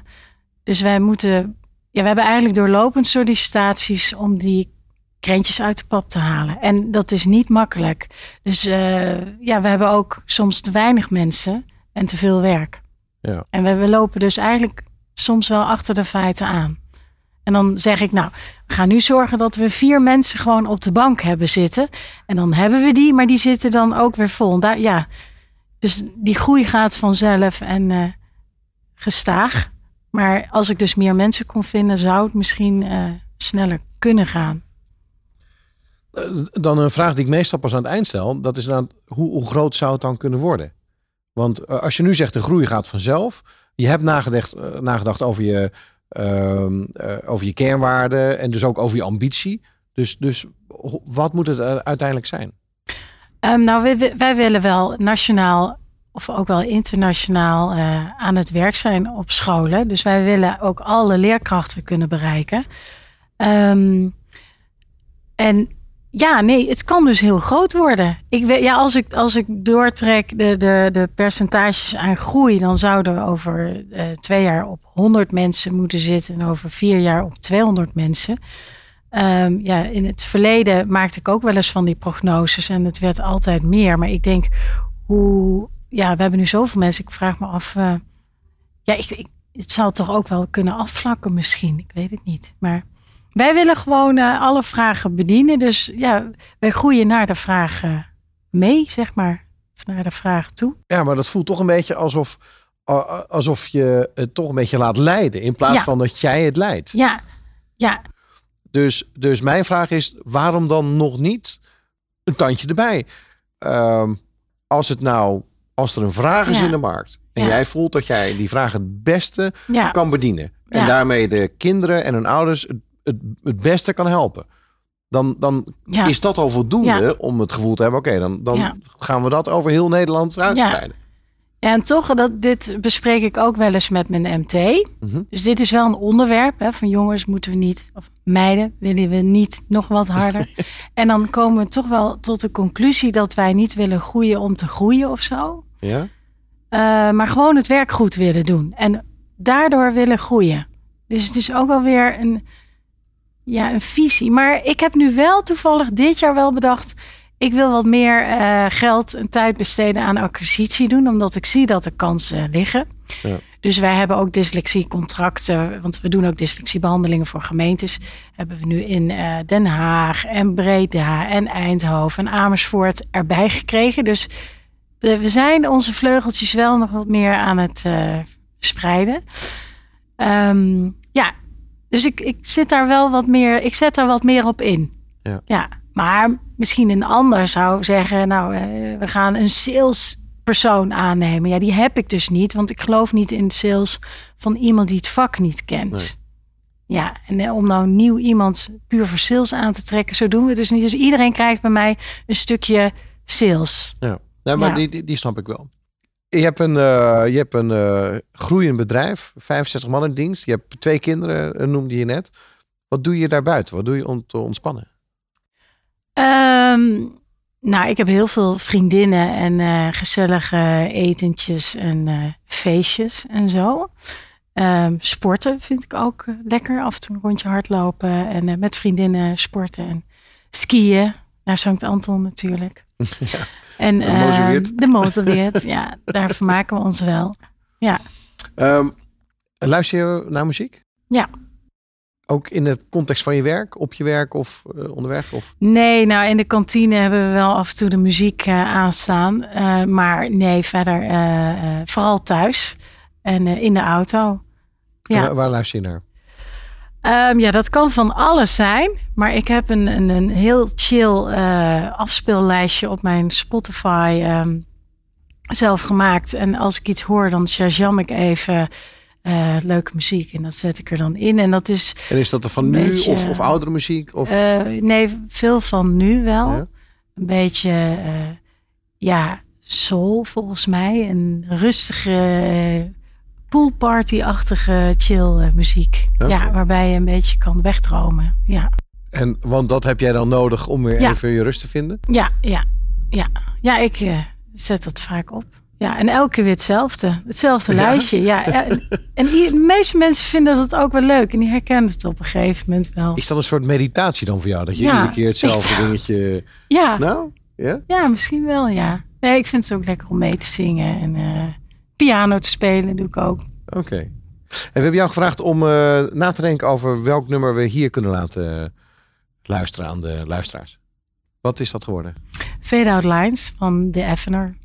Dus wij moeten, ja, we hebben eigenlijk doorlopend sollicitaties om die krentjes uit de pap te halen. En dat is niet makkelijk. Dus eh, ja, we hebben ook soms te weinig mensen en te veel werk. Ja. En we, we lopen dus eigenlijk soms wel achter de feiten aan. En dan zeg ik, nou, we gaan nu zorgen dat we vier mensen gewoon op de bank hebben zitten. En dan hebben we die, maar die zitten dan ook weer vol. Daar, ja, dus die groei gaat vanzelf en eh, gestaag. Maar als ik dus meer mensen kon vinden, zou het misschien eh, sneller kunnen gaan. Dan een vraag die ik meestal pas aan het eind stel. Dat is dan hoe, groot zou het dan kunnen worden? Want eh, als je nu zegt de groei gaat vanzelf. Je hebt nagedacht, eh, nagedacht over, je, ehm, eh, over je kernwaarden en dus ook over je ambitie. Dus, dus wat moet het eh, uiteindelijk zijn? Ehm, nou, wij, willen wel nationaal of ook wel internationaal eh, aan het werk zijn op scholen. Dus wij willen ook alle leerkrachten kunnen bereiken. Ehm, en ja, nee, het kan dus heel groot worden. Ik weet, ja, als, ik, als ik doortrek de, de, de percentages aan groei, dan zouden we over eh, twee jaar op 100 mensen moeten zitten en over vier jaar op 200 mensen. Ehm, ja, in het verleden maakte ik ook wel eens van die prognoses en het werd altijd meer. Maar ik denk, hoe, ja, we hebben nu zoveel mensen. Ik vraag me af, eh, ja, ik, het zou toch ook wel kunnen afvlakken misschien. Ik weet het niet. Maar wij willen gewoon eh, alle vragen bedienen. Dus ja, wij groeien naar de vragen mee, zeg maar. Of naar de vraag toe. Ja, maar dat voelt toch een beetje alsof, alsof je het toch een beetje laat leiden. In plaats Ja. van dat jij het leidt. Ja, ja, Dus, dus mijn vraag is, waarom dan nog niet een tandje erbij? Ehm, als het nou, als er een vraag is Ja. in de markt en Ja. jij voelt dat jij die vraag het beste kan bedienen en daarmee de kinderen en hun ouders het, het, het beste kan helpen, dan, dan ja. is dat al voldoende Ja. om het gevoel te hebben, oké, dan, dan Ja. gaan we dat over heel Nederland uitspreiden. Ja, en toch, dat, dit bespreek ik ook wel eens met mijn MT. Mhm. Dus dit is wel een onderwerp hè, van jongens moeten we niet, of meiden willen we niet nog wat harder. (laughs) en dan komen we toch wel tot de conclusie dat wij niet willen groeien om te groeien of zo. Ja? Eh, maar gewoon het werk goed willen doen. En daardoor willen groeien. Dus het is ook wel weer een, ja, een visie. Maar ik heb nu wel toevallig dit jaar wel bedacht. Ik wil wat meer eh, geld en tijd besteden aan acquisitie doen. Omdat ik zie dat er kansen liggen. Ja. Dus wij hebben ook dyslexiecontracten. Want we doen ook dyslexiebehandelingen voor gemeentes. Hebben we nu in eh, Den Haag en Breda en Eindhoven en Amersfoort erbij gekregen. Dus we we zijn onze vleugeltjes wel nog wat meer aan het eh, spreiden. Ehm, ja, dus ik, ik zit daar wel wat meer, ik zet daar wat meer op in. Ja. ja maar misschien een ander zou zeggen, nou, eh, we gaan een sales persoon aannemen. Ja, die heb ik dus niet, want ik geloof niet in sales van iemand die het vak niet kent. Nee. Ja, en eh, om nou nieuw iemand puur voor sales aan te trekken, zo doen we het dus niet. Dus iedereen krijgt bij mij een stukje sales. Ja, nee, maar Ja. Die, die, die snap ik wel. Je hebt een, eh, je hebt een eh, groeiend bedrijf, 65 man in dienst. Je hebt twee kinderen, eh, noemde je net. Wat doe je daarbuiten? Wat doe je om te ontspannen? Ehm, nou, ik heb heel veel vriendinnen en gezellige etentjes en feestjes en zo. Ehm, sporten vind ik ook lekker. Af en toe een rondje hardlopen en met vriendinnen sporten en skiën. Naar Sankt Anton natuurlijk. (laughs) En De ehm, Mozelweert. de Mozelweert, ja, daar vermaken we ons wel. Ja, Ehm, luister je naar muziek? Ja. Ook in het context van je werk, op je werk of eh, onderweg? Of... Nee, nou in de kantine hebben we wel af en toe de muziek eh, aanstaan. Eh, maar nee, verder vooral thuis en in de auto. Ja. Waar, waar luister je naar? Ehm, ja, dat kan van alles zijn. Maar ik heb een, een, een heel chill eh, afspeellijstje op mijn Spotify ehm, zelf gemaakt. En als ik iets hoor, dan shazam ik even eh, leuke muziek. En dat zet ik er dan in. En dat is En is dat er van nu beetje, of, of oudere muziek? Of... Eh, nee, veel van nu wel. Ja? Een beetje, ja, soul volgens mij. Een rustige, poolparty-achtige chill eh, muziek. Ja, waarbij je een beetje kan wegdromen. Ja, En, want dat heb jij dan nodig om weer Ja. even je rust te vinden? ja, ja. Ja, ja ik eh, zet dat vaak op. Ja, en elke keer weer hetzelfde. Hetzelfde Ja? lijstje. Ja, en, de meeste mensen vinden dat ook wel leuk. En die herkennen het op een gegeven moment wel. Is dat een soort meditatie dan voor jou? Dat je Ja. iedere keer hetzelfde dingetje... Ja, Nou, ja? Ja, misschien wel, ja. Nee, ik vind het ook lekker om mee te zingen en eh, piano te spelen doe ik ook. Oké. En we hebben jou gevraagd om eh, na te denken over welk nummer we hier kunnen laten eh, luisteren aan de luisteraars. Wat is dat geworden? Fade Out Lines van The Evener.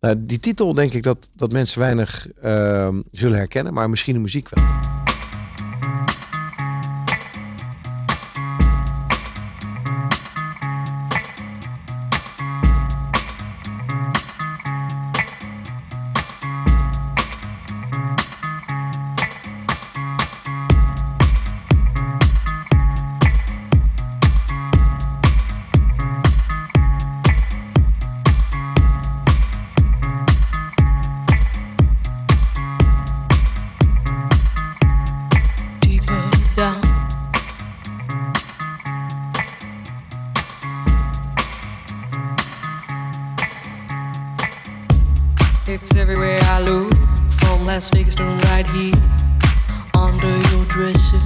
Nou, die titel denk ik dat, dat mensen weinig eh, zullen herkennen, maar misschien de muziek wel. Las to right here, under your dresser,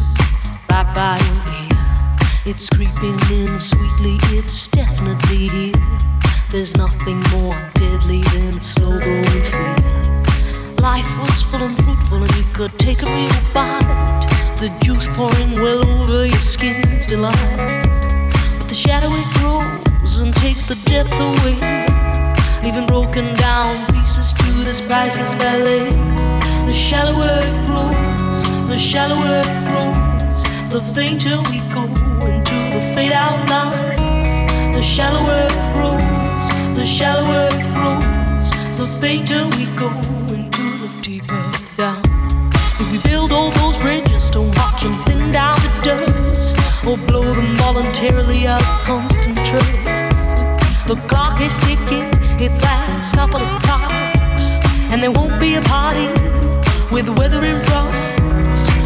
right by your ear. It's creeping in sweetly, it's definitely here. There's nothing more deadly than a slow growing fear. Life was full and fruitful, and you could take a real bite. The juice pouring well over your skin's delight. But the shadow it grows and takes the depth away, leaving broken down pieces to this priceless ballet. Shallower it grows, the fainter we go into the fade out line. The shallower it grows, the shallower it grows, the fainter we go into the deeper down. If we build all those bridges, don't watch them thin down to dust, or blow them voluntarily out of constant trust. The clock is ticking, its last couple of clocks, and there won't be a party with the weather in front.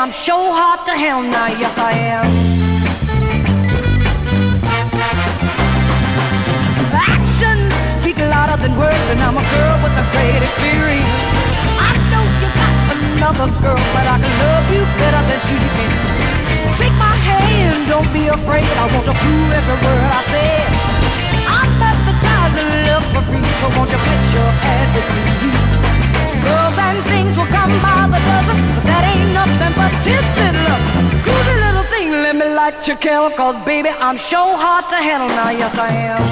I'm sure hot to hell now, yes I am. Actions speak louder than words, and I'm a girl with a great experience. I know you got another girl, but I can love you better than she can. Take my hand, don't be afraid. I want to prove every word I said. I'm advertising love for free, so won't you put your ad with me? And things will come by the dozen, but that ain't nothing but tips and love. Groovy little thing, let me light your candle, cause baby, I'm sure hard to handle now, yes I am.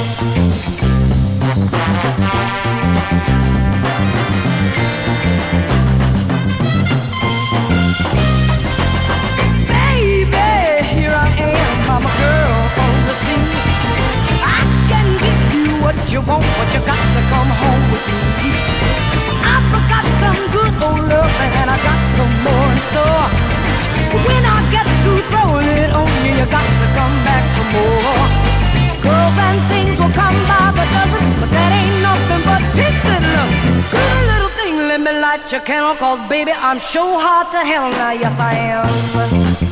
Baby, here I am, I'm a girl on. I can give you what you want, but you got to come home with me. Got some good old love and I got some more in store. When I get through throwing it on you, you got to come back for more. Girls and things will come by the dozen, but that ain't nothing but tits and love. Good little thing, let me light your candle, cause baby, I'm sure hard to handle now, yes I am.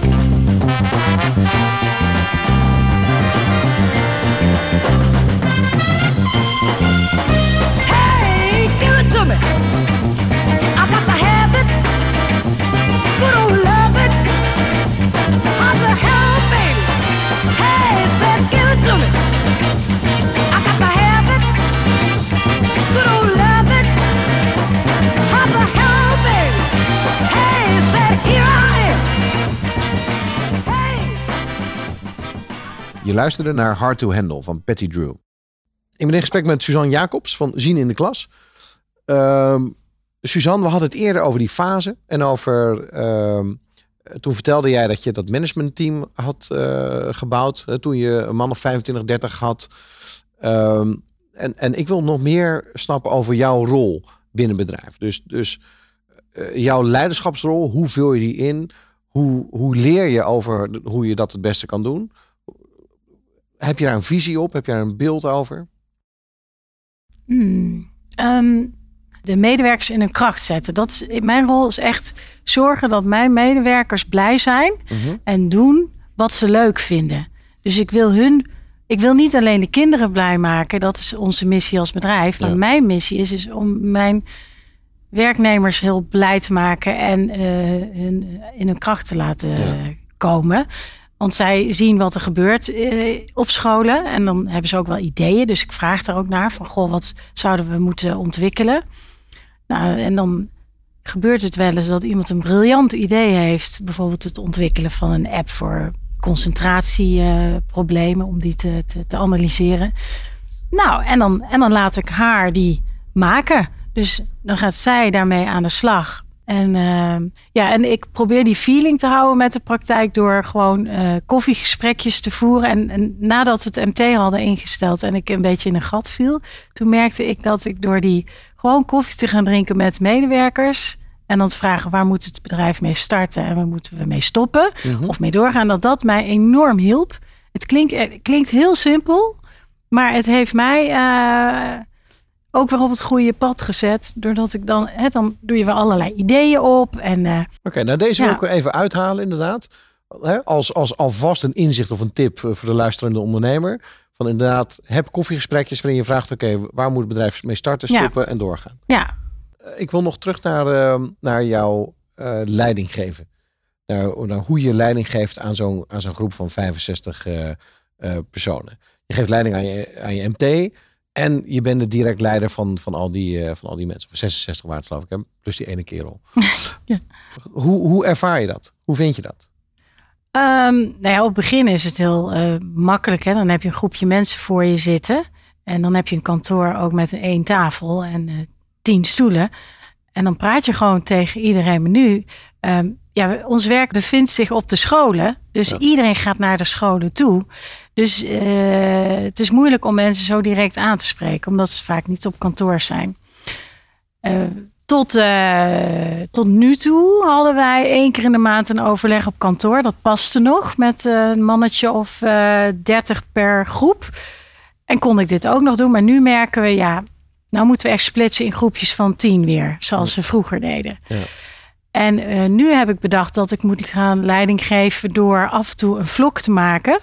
Je luisterde naar Hard to Handle van Patty Drew. Ik ben in gesprek met Suzanne Jacobs van Zien in de Klas. Ehm, Suzanne, we hadden het eerder over die fase. En over. ehm, toen vertelde jij dat je dat managementteam had eh, gebouwd. Toen je een man of 25, 30 had. Ehm, en, en ik wil nog meer snappen over jouw rol binnen bedrijf. Dus, dus eh, jouw leiderschapsrol, hoe vul je die in? Hoe, hoe leer je over hoe je dat het beste kan doen? Heb je daar een visie op? Heb je daar een beeld over? Hmm. Ehm, de medewerkers in hun kracht zetten. Dat is, mijn rol is echt zorgen dat mijn medewerkers blij zijn en doen wat ze leuk vinden. Dus ik wil hun, ik wil niet alleen de kinderen blij maken. Dat is onze missie als bedrijf. Maar Ja. mijn missie is dus om mijn werknemers heel blij te maken en eh, hun in hun kracht te laten Ja. komen. Want zij zien wat er gebeurt eh, op scholen. En dan hebben ze ook wel ideeën. Dus ik vraag daar ook naar. Van, goh, wat zouden we moeten ontwikkelen? Nou, en dan gebeurt het wel eens dat iemand een briljant idee heeft. Bijvoorbeeld het ontwikkelen van een app voor concentratieproblemen. om die te, te, te analyseren. Nou, en dan, en dan laat ik haar die maken. Dus dan gaat zij daarmee aan de slag. En, ehm, ja, en ik probeer die feeling te houden met de praktijk door gewoon eh, koffiegesprekjes te voeren. En, en nadat we het MT hadden ingesteld en ik een beetje in een gat viel, toen merkte ik dat ik door die gewoon koffie te gaan drinken met medewerkers en dan te vragen waar moet het bedrijf mee starten en waar moeten we mee stoppen of mee doorgaan, dat dat mij enorm hielp. Het klinkt, het klinkt heel simpel, maar het heeft mij eh, ook weer op het goede pad gezet. Doordat ik dan, hè, dan doe je weer allerlei ideeën op. En eh, Oké, nou deze wil ik even uithalen inderdaad. Hè, als, als alvast een inzicht of een tip eh, voor de luisterende ondernemer. Van inderdaad, heb koffiegesprekjes waarin je vraagt... oké, waar moet het bedrijf mee starten, Ja. stoppen en doorgaan. ja, Eh, Ik wil nog terug naar, eh, naar jouw eh, leiding geven. Naar, naar hoe je leiding geeft aan zo'n aan zo'n groep van 65 eh, eh, personen. Je geeft leiding aan je, aan je MT... En je bent de direct leider van, van, al die, eh, van al die mensen. Of 66 waren het geloof ik. Hè? Plus die ene kerel. (laughs) Ja. hoe, hoe ervaar je dat? Hoe vind je dat? Ehm, nou ja, op het begin is het heel eh, makkelijk. Hè? Dan heb je een groepje mensen voor je zitten. En dan heb je een kantoor ook met één tafel en eh, tien stoelen. En dan praat je gewoon tegen iedereen. Maar nu, ehm, ja, ons werk bevindt zich op de scholen. Dus iedereen gaat naar de scholen toe. Dus eh, het is moeilijk om mensen zo direct aan te spreken. Omdat ze vaak niet op kantoor zijn. Eh, tot, eh, tot nu toe hadden wij één keer in de maand een overleg op kantoor. Dat paste nog met een mannetje of dertig per groep. En kon ik dit ook nog doen. Maar nu merken we, ja, nou moeten we echt splitsen in groepjes van tien weer. Zoals ze vroeger deden. Ja. En nu heb ik bedacht dat ik moet gaan leiding geven door af en toe een vlog te maken.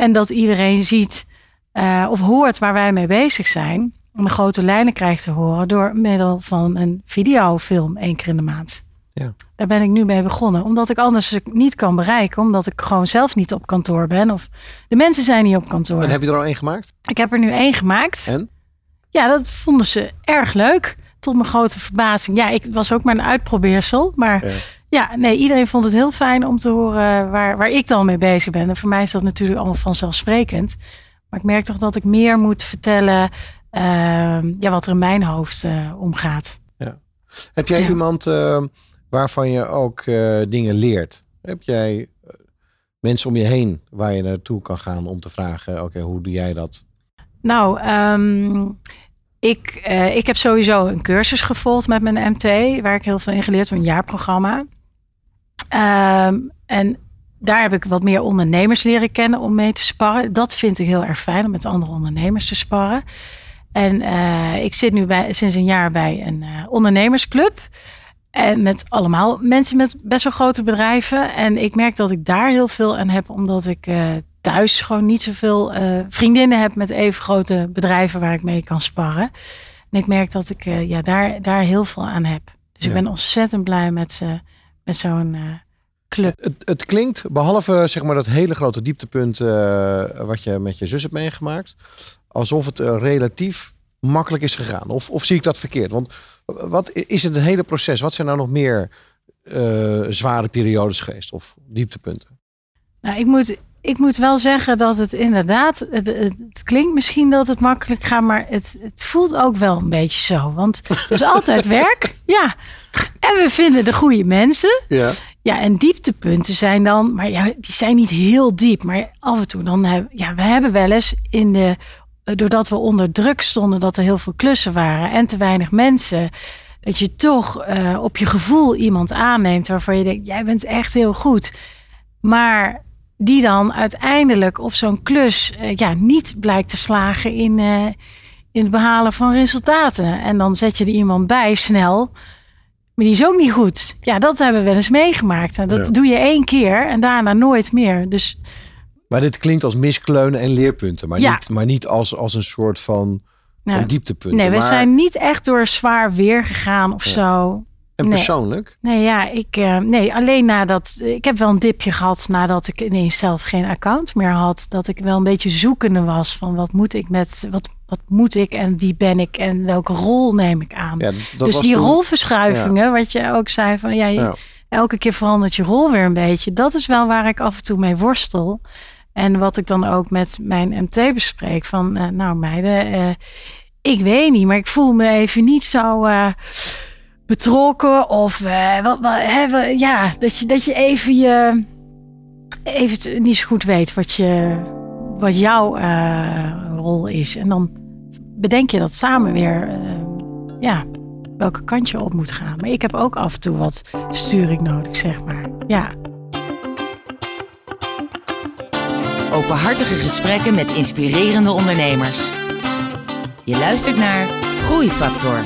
En dat iedereen ziet eh, of hoort waar wij mee bezig zijn. De grote lijnen krijgt te horen door middel van een videofilm één keer in de maand. Ja. Daar ben ik nu mee begonnen. Omdat ik anders niet kan bereiken. Omdat ik gewoon zelf niet op kantoor ben. Of de mensen zijn niet op kantoor. En heb je er al één gemaakt? Ik heb er nu één gemaakt. En? Ja, dat vonden ze erg leuk. Tot mijn grote verbazing. Ja, ik was ook maar een uitprobeersel. Maar Ja. Ja, nee, iedereen vond het heel fijn om te horen waar, waar ik dan mee bezig ben. En voor mij is dat natuurlijk allemaal vanzelfsprekend. Maar ik merk toch dat ik meer moet vertellen ehm, ja, wat er in mijn hoofd eh, omgaat. Heb jij Ja. iemand eh, waarvan je ook eh, dingen leert? Heb jij eh, mensen om je heen waar je naartoe kan gaan om te vragen: oké, hoe doe jij dat? Nou, ehm, ik, ik heb sowieso een cursus gevolgd met mijn MT, waar ik heel veel in geleerd heb, een jaarprogramma. Ehm, en daar heb ik wat meer ondernemers leren kennen om mee te sparren. Dat vind ik heel erg fijn om met andere ondernemers te sparren. En eh, ik zit nu bij, sinds een jaar bij een eh, ondernemersclub. En met allemaal mensen met best wel grote bedrijven. En ik merk dat ik daar heel veel aan heb, omdat ik eh, thuis gewoon niet zoveel vriendinnen heb met even grote bedrijven waar ik mee kan sparren. En ik merk dat ik ja, daar, daar heel veel aan heb. Dus ik ben ontzettend blij met, eh, met zo'n eh, club. Het, het klinkt, behalve zeg maar dat hele grote dieptepunt eh, wat je met je zus hebt meegemaakt, alsof het eh, relatief makkelijk is gegaan. Of, of zie ik dat verkeerd? Want wat is het hele proces? Wat zijn nou nog meer zware periodes geweest of dieptepunten? Nou, ik moet, ik moet wel zeggen dat het inderdaad, het, het, het klinkt misschien dat het makkelijk gaat, maar het, het voelt ook wel een beetje zo. Want er is altijd (laughs) werk. Ja. En we vinden de goede mensen. Ja. Ja, en dieptepunten zijn dan, maar ja, die zijn niet heel diep. Maar af en toe dan hebben, ja, we hebben wel eens in de, doordat we onder druk stonden, dat er heel veel klussen waren en te weinig mensen. Dat je toch eh, op je gevoel iemand aanneemt waarvan je denkt, jij bent echt heel goed. Maar die dan uiteindelijk op zo'n klus eh, ja, niet blijkt te slagen in, eh, in het behalen van resultaten. En dan zet je er iemand bij snel. Maar die is ook niet goed. Ja, dat hebben we wel eens meegemaakt. En dat Ja. doe je één keer en daarna nooit meer. Dus Maar dit klinkt als miskleunen en leerpunten, maar Ja. niet, maar niet als, als een soort van, nou, van nee, we maar, zijn niet echt door zwaar weer gegaan of zo. En nee. persoonlijk? Nee, ja, ik, eh, nee, alleen nadat. Ik heb wel een dipje gehad nadat ik ineens zelf geen account meer had. Dat ik wel een beetje zoekende was van wat moet ik met. Wat, wat moet ik en wie ben ik en welke rol neem ik aan. Ja, dus die toen- rolverschuivingen, wat je ook zei van ja, je- Ja. elke keer verandert je rol weer een beetje. Dat is wel waar ik af en toe mee worstel. En wat ik dan ook met mijn MT bespreek van eh, nou meiden, eh, ik weet niet, maar ik voel me even niet zo betrokken of eh, wat, wat, ja, dat je, dat je even je even niet zo goed weet wat je wat jouw eh, rol is en dan bedenk je dat samen weer eh, ja welke kant je op moet gaan. Maar ik heb ook af en toe wat sturing nodig, zeg maar. Ja. Openhartige gesprekken met inspirerende ondernemers. Je luistert naar Groeifactor.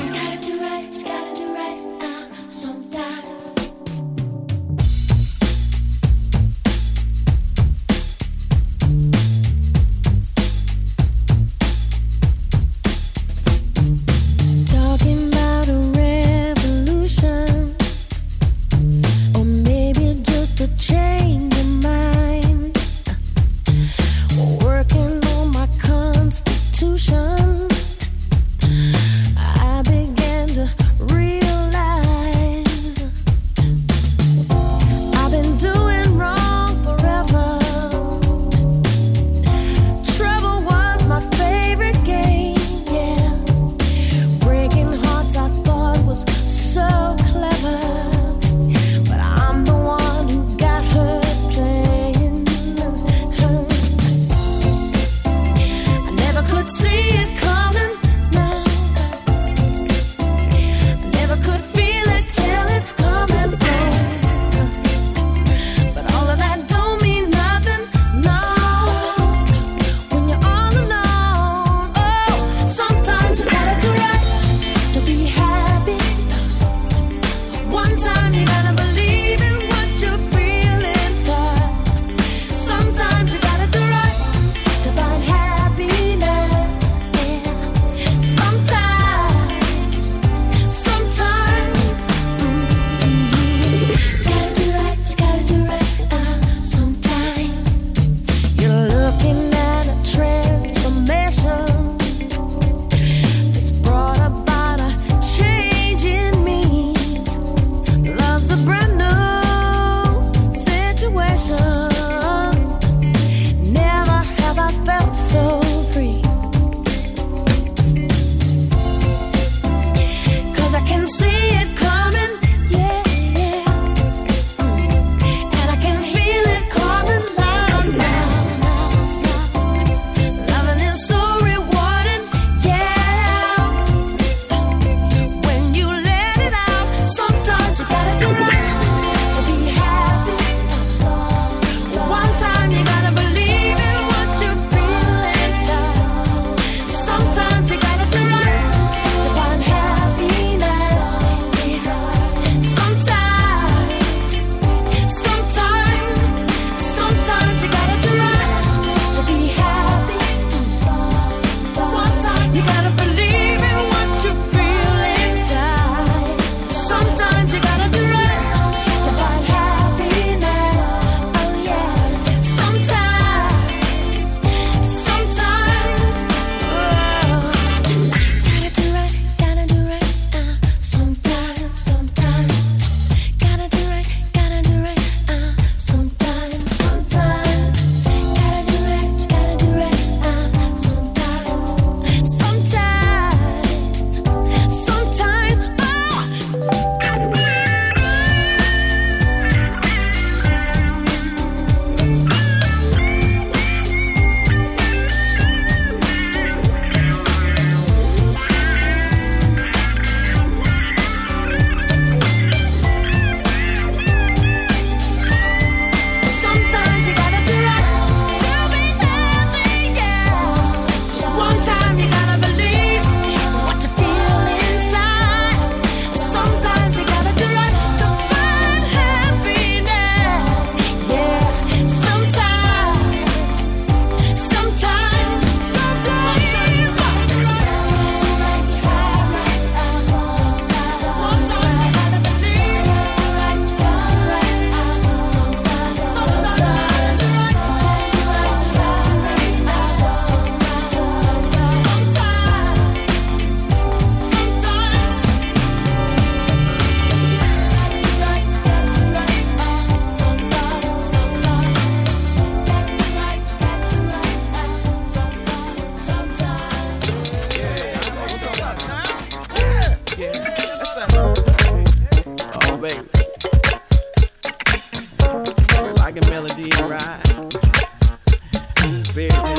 Brazil.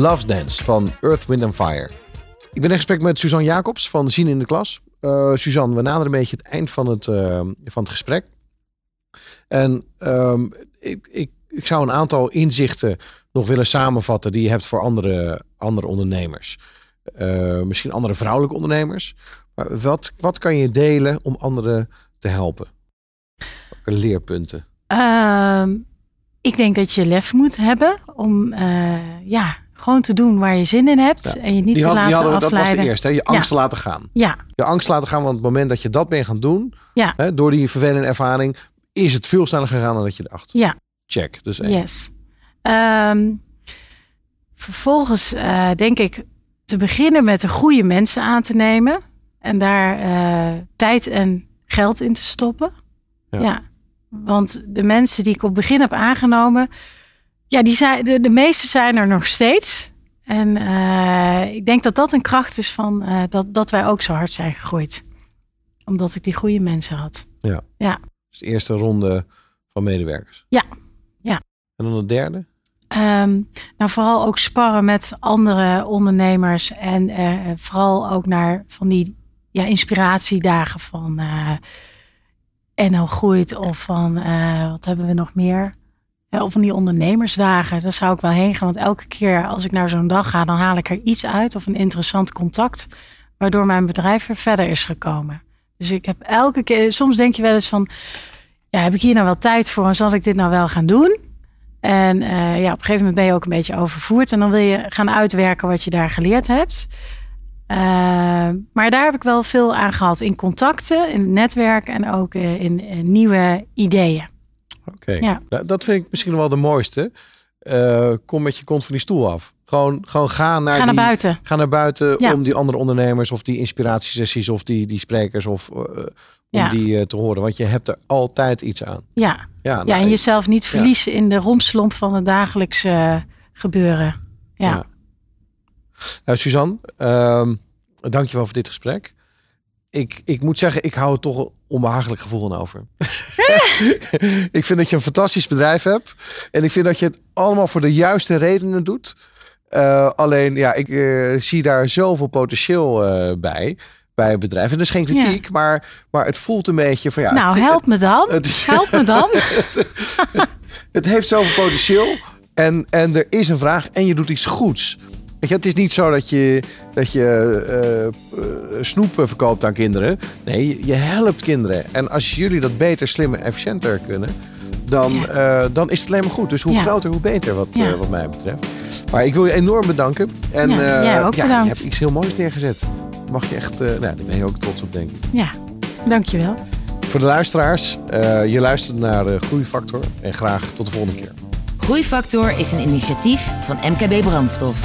Love's Dance van Earth, Wind and Fire. Ik ben in gesprek met Suzanne Jacobs van Zien in de Klas. Eh, Suzanne, we naderen een beetje het eind van het, eh, van het gesprek. En ehm, ik, ik, ik zou een aantal inzichten nog willen samenvatten die je hebt voor andere, andere ondernemers. Eh, misschien andere vrouwelijke ondernemers. Maar wat, wat kan je delen om anderen te helpen? Welke leerpunten? Ehm, ik denk dat je lef moet hebben om ja, gewoon te doen waar je zin in hebt. En je niet Die te had- laten hadden dat was de eerste, hè? je angst Ja. laten gaan. Ja, Je angst laten gaan, want op het moment dat je dat bent gaan doen, ja, hè, door die vervelende ervaring, is het veel sneller gegaan dan dat je dacht. ja. Check. Dus één. Yes. Ehm, vervolgens eh, denk ik te beginnen met de goede mensen aan te nemen. En daar eh, tijd en geld in te stoppen. Ja. Ja. Want de mensen die ik op het begin heb aangenomen. Ja, die zijn, de, de meeste zijn er nog steeds. En eh, ik denk dat dat een kracht is van eh, dat, dat wij ook zo hard zijn gegroeid. Omdat ik die goede mensen had. Ja. Ja. Dus de eerste ronde van medewerkers. Ja, ja. En dan de derde? Ehm, nou, vooral ook sparren met andere ondernemers. En eh, vooral ook naar van die ja, inspiratiedagen van eh NL Groeit. Of van, wat hebben we nog meer? Of van die ondernemersdagen. Daar zou ik wel heen gaan. Want elke keer als ik naar zo'n dag ga, dan haal ik er iets uit. Of een interessant contact. Waardoor mijn bedrijf weer verder is gekomen. Dus ik heb elke keer, soms denk je wel eens van, ja, heb ik hier nou wel tijd voor? En zal ik dit nou wel gaan doen? En eh, ja, op een gegeven moment ben je ook een beetje overvoerd. En dan wil je gaan uitwerken wat je daar geleerd hebt. Eh, maar daar heb ik wel veel aan gehad. In contacten, in het netwerk en ook eh, in nieuwe ideeën. Oké. Ja. Nou, dat vind ik misschien wel de mooiste. Eh, kom met je kont van die stoel af. Gewoon, gewoon ga naar, Ga naar die, buiten. Ga naar buiten Ja. om die andere ondernemers of die inspiratiesessies of die, die sprekers of eh, om Ja. die eh, te horen. Want je hebt er altijd iets aan. Ja, Ja, ja nou, en jezelf niet verliezen in de romslomp van het dagelijkse gebeuren. Ja. Ja. Nou, Suzanne, ehm dankjewel voor dit gesprek. Ik, ik moet zeggen, ik hou er toch een onbehagelijk gevoel aan over. (laughs) ik vind dat je een fantastisch bedrijf hebt. En ik vind dat je het allemaal voor de juiste redenen doet. Eh, alleen, ja, ik eh, zie daar zoveel potentieel eh, bij. Bij het bedrijf. En dat is geen kritiek, maar, maar het voelt een beetje van ja. nou, het- help me dan. het Help me dan. (laughs) het heeft zoveel potentieel. En, en er is een vraag en je doet iets goeds. Weet je, het is niet zo dat je, dat je eh, eh, snoep verkoopt aan kinderen. Nee, je- helpt kinderen. En als jullie dat beter, slimmer, efficiënter kunnen... Dan, eh, dan is het alleen maar goed. Dus hoe Ja. groter, hoe beter, wat, Ja. eh, wat mij betreft. Maar ik wil je enorm bedanken. En Ja, eh, jij ook ja, je hebt iets heel moois neergezet. Mag je echt, eh nou, daar ben je ook trots op, denk ik. Ja, dankjewel. Voor de luisteraars, eh, je luistert naar Groeifactor. En graag tot de volgende keer. Groeifactor is een initiatief van MKB Brandstof.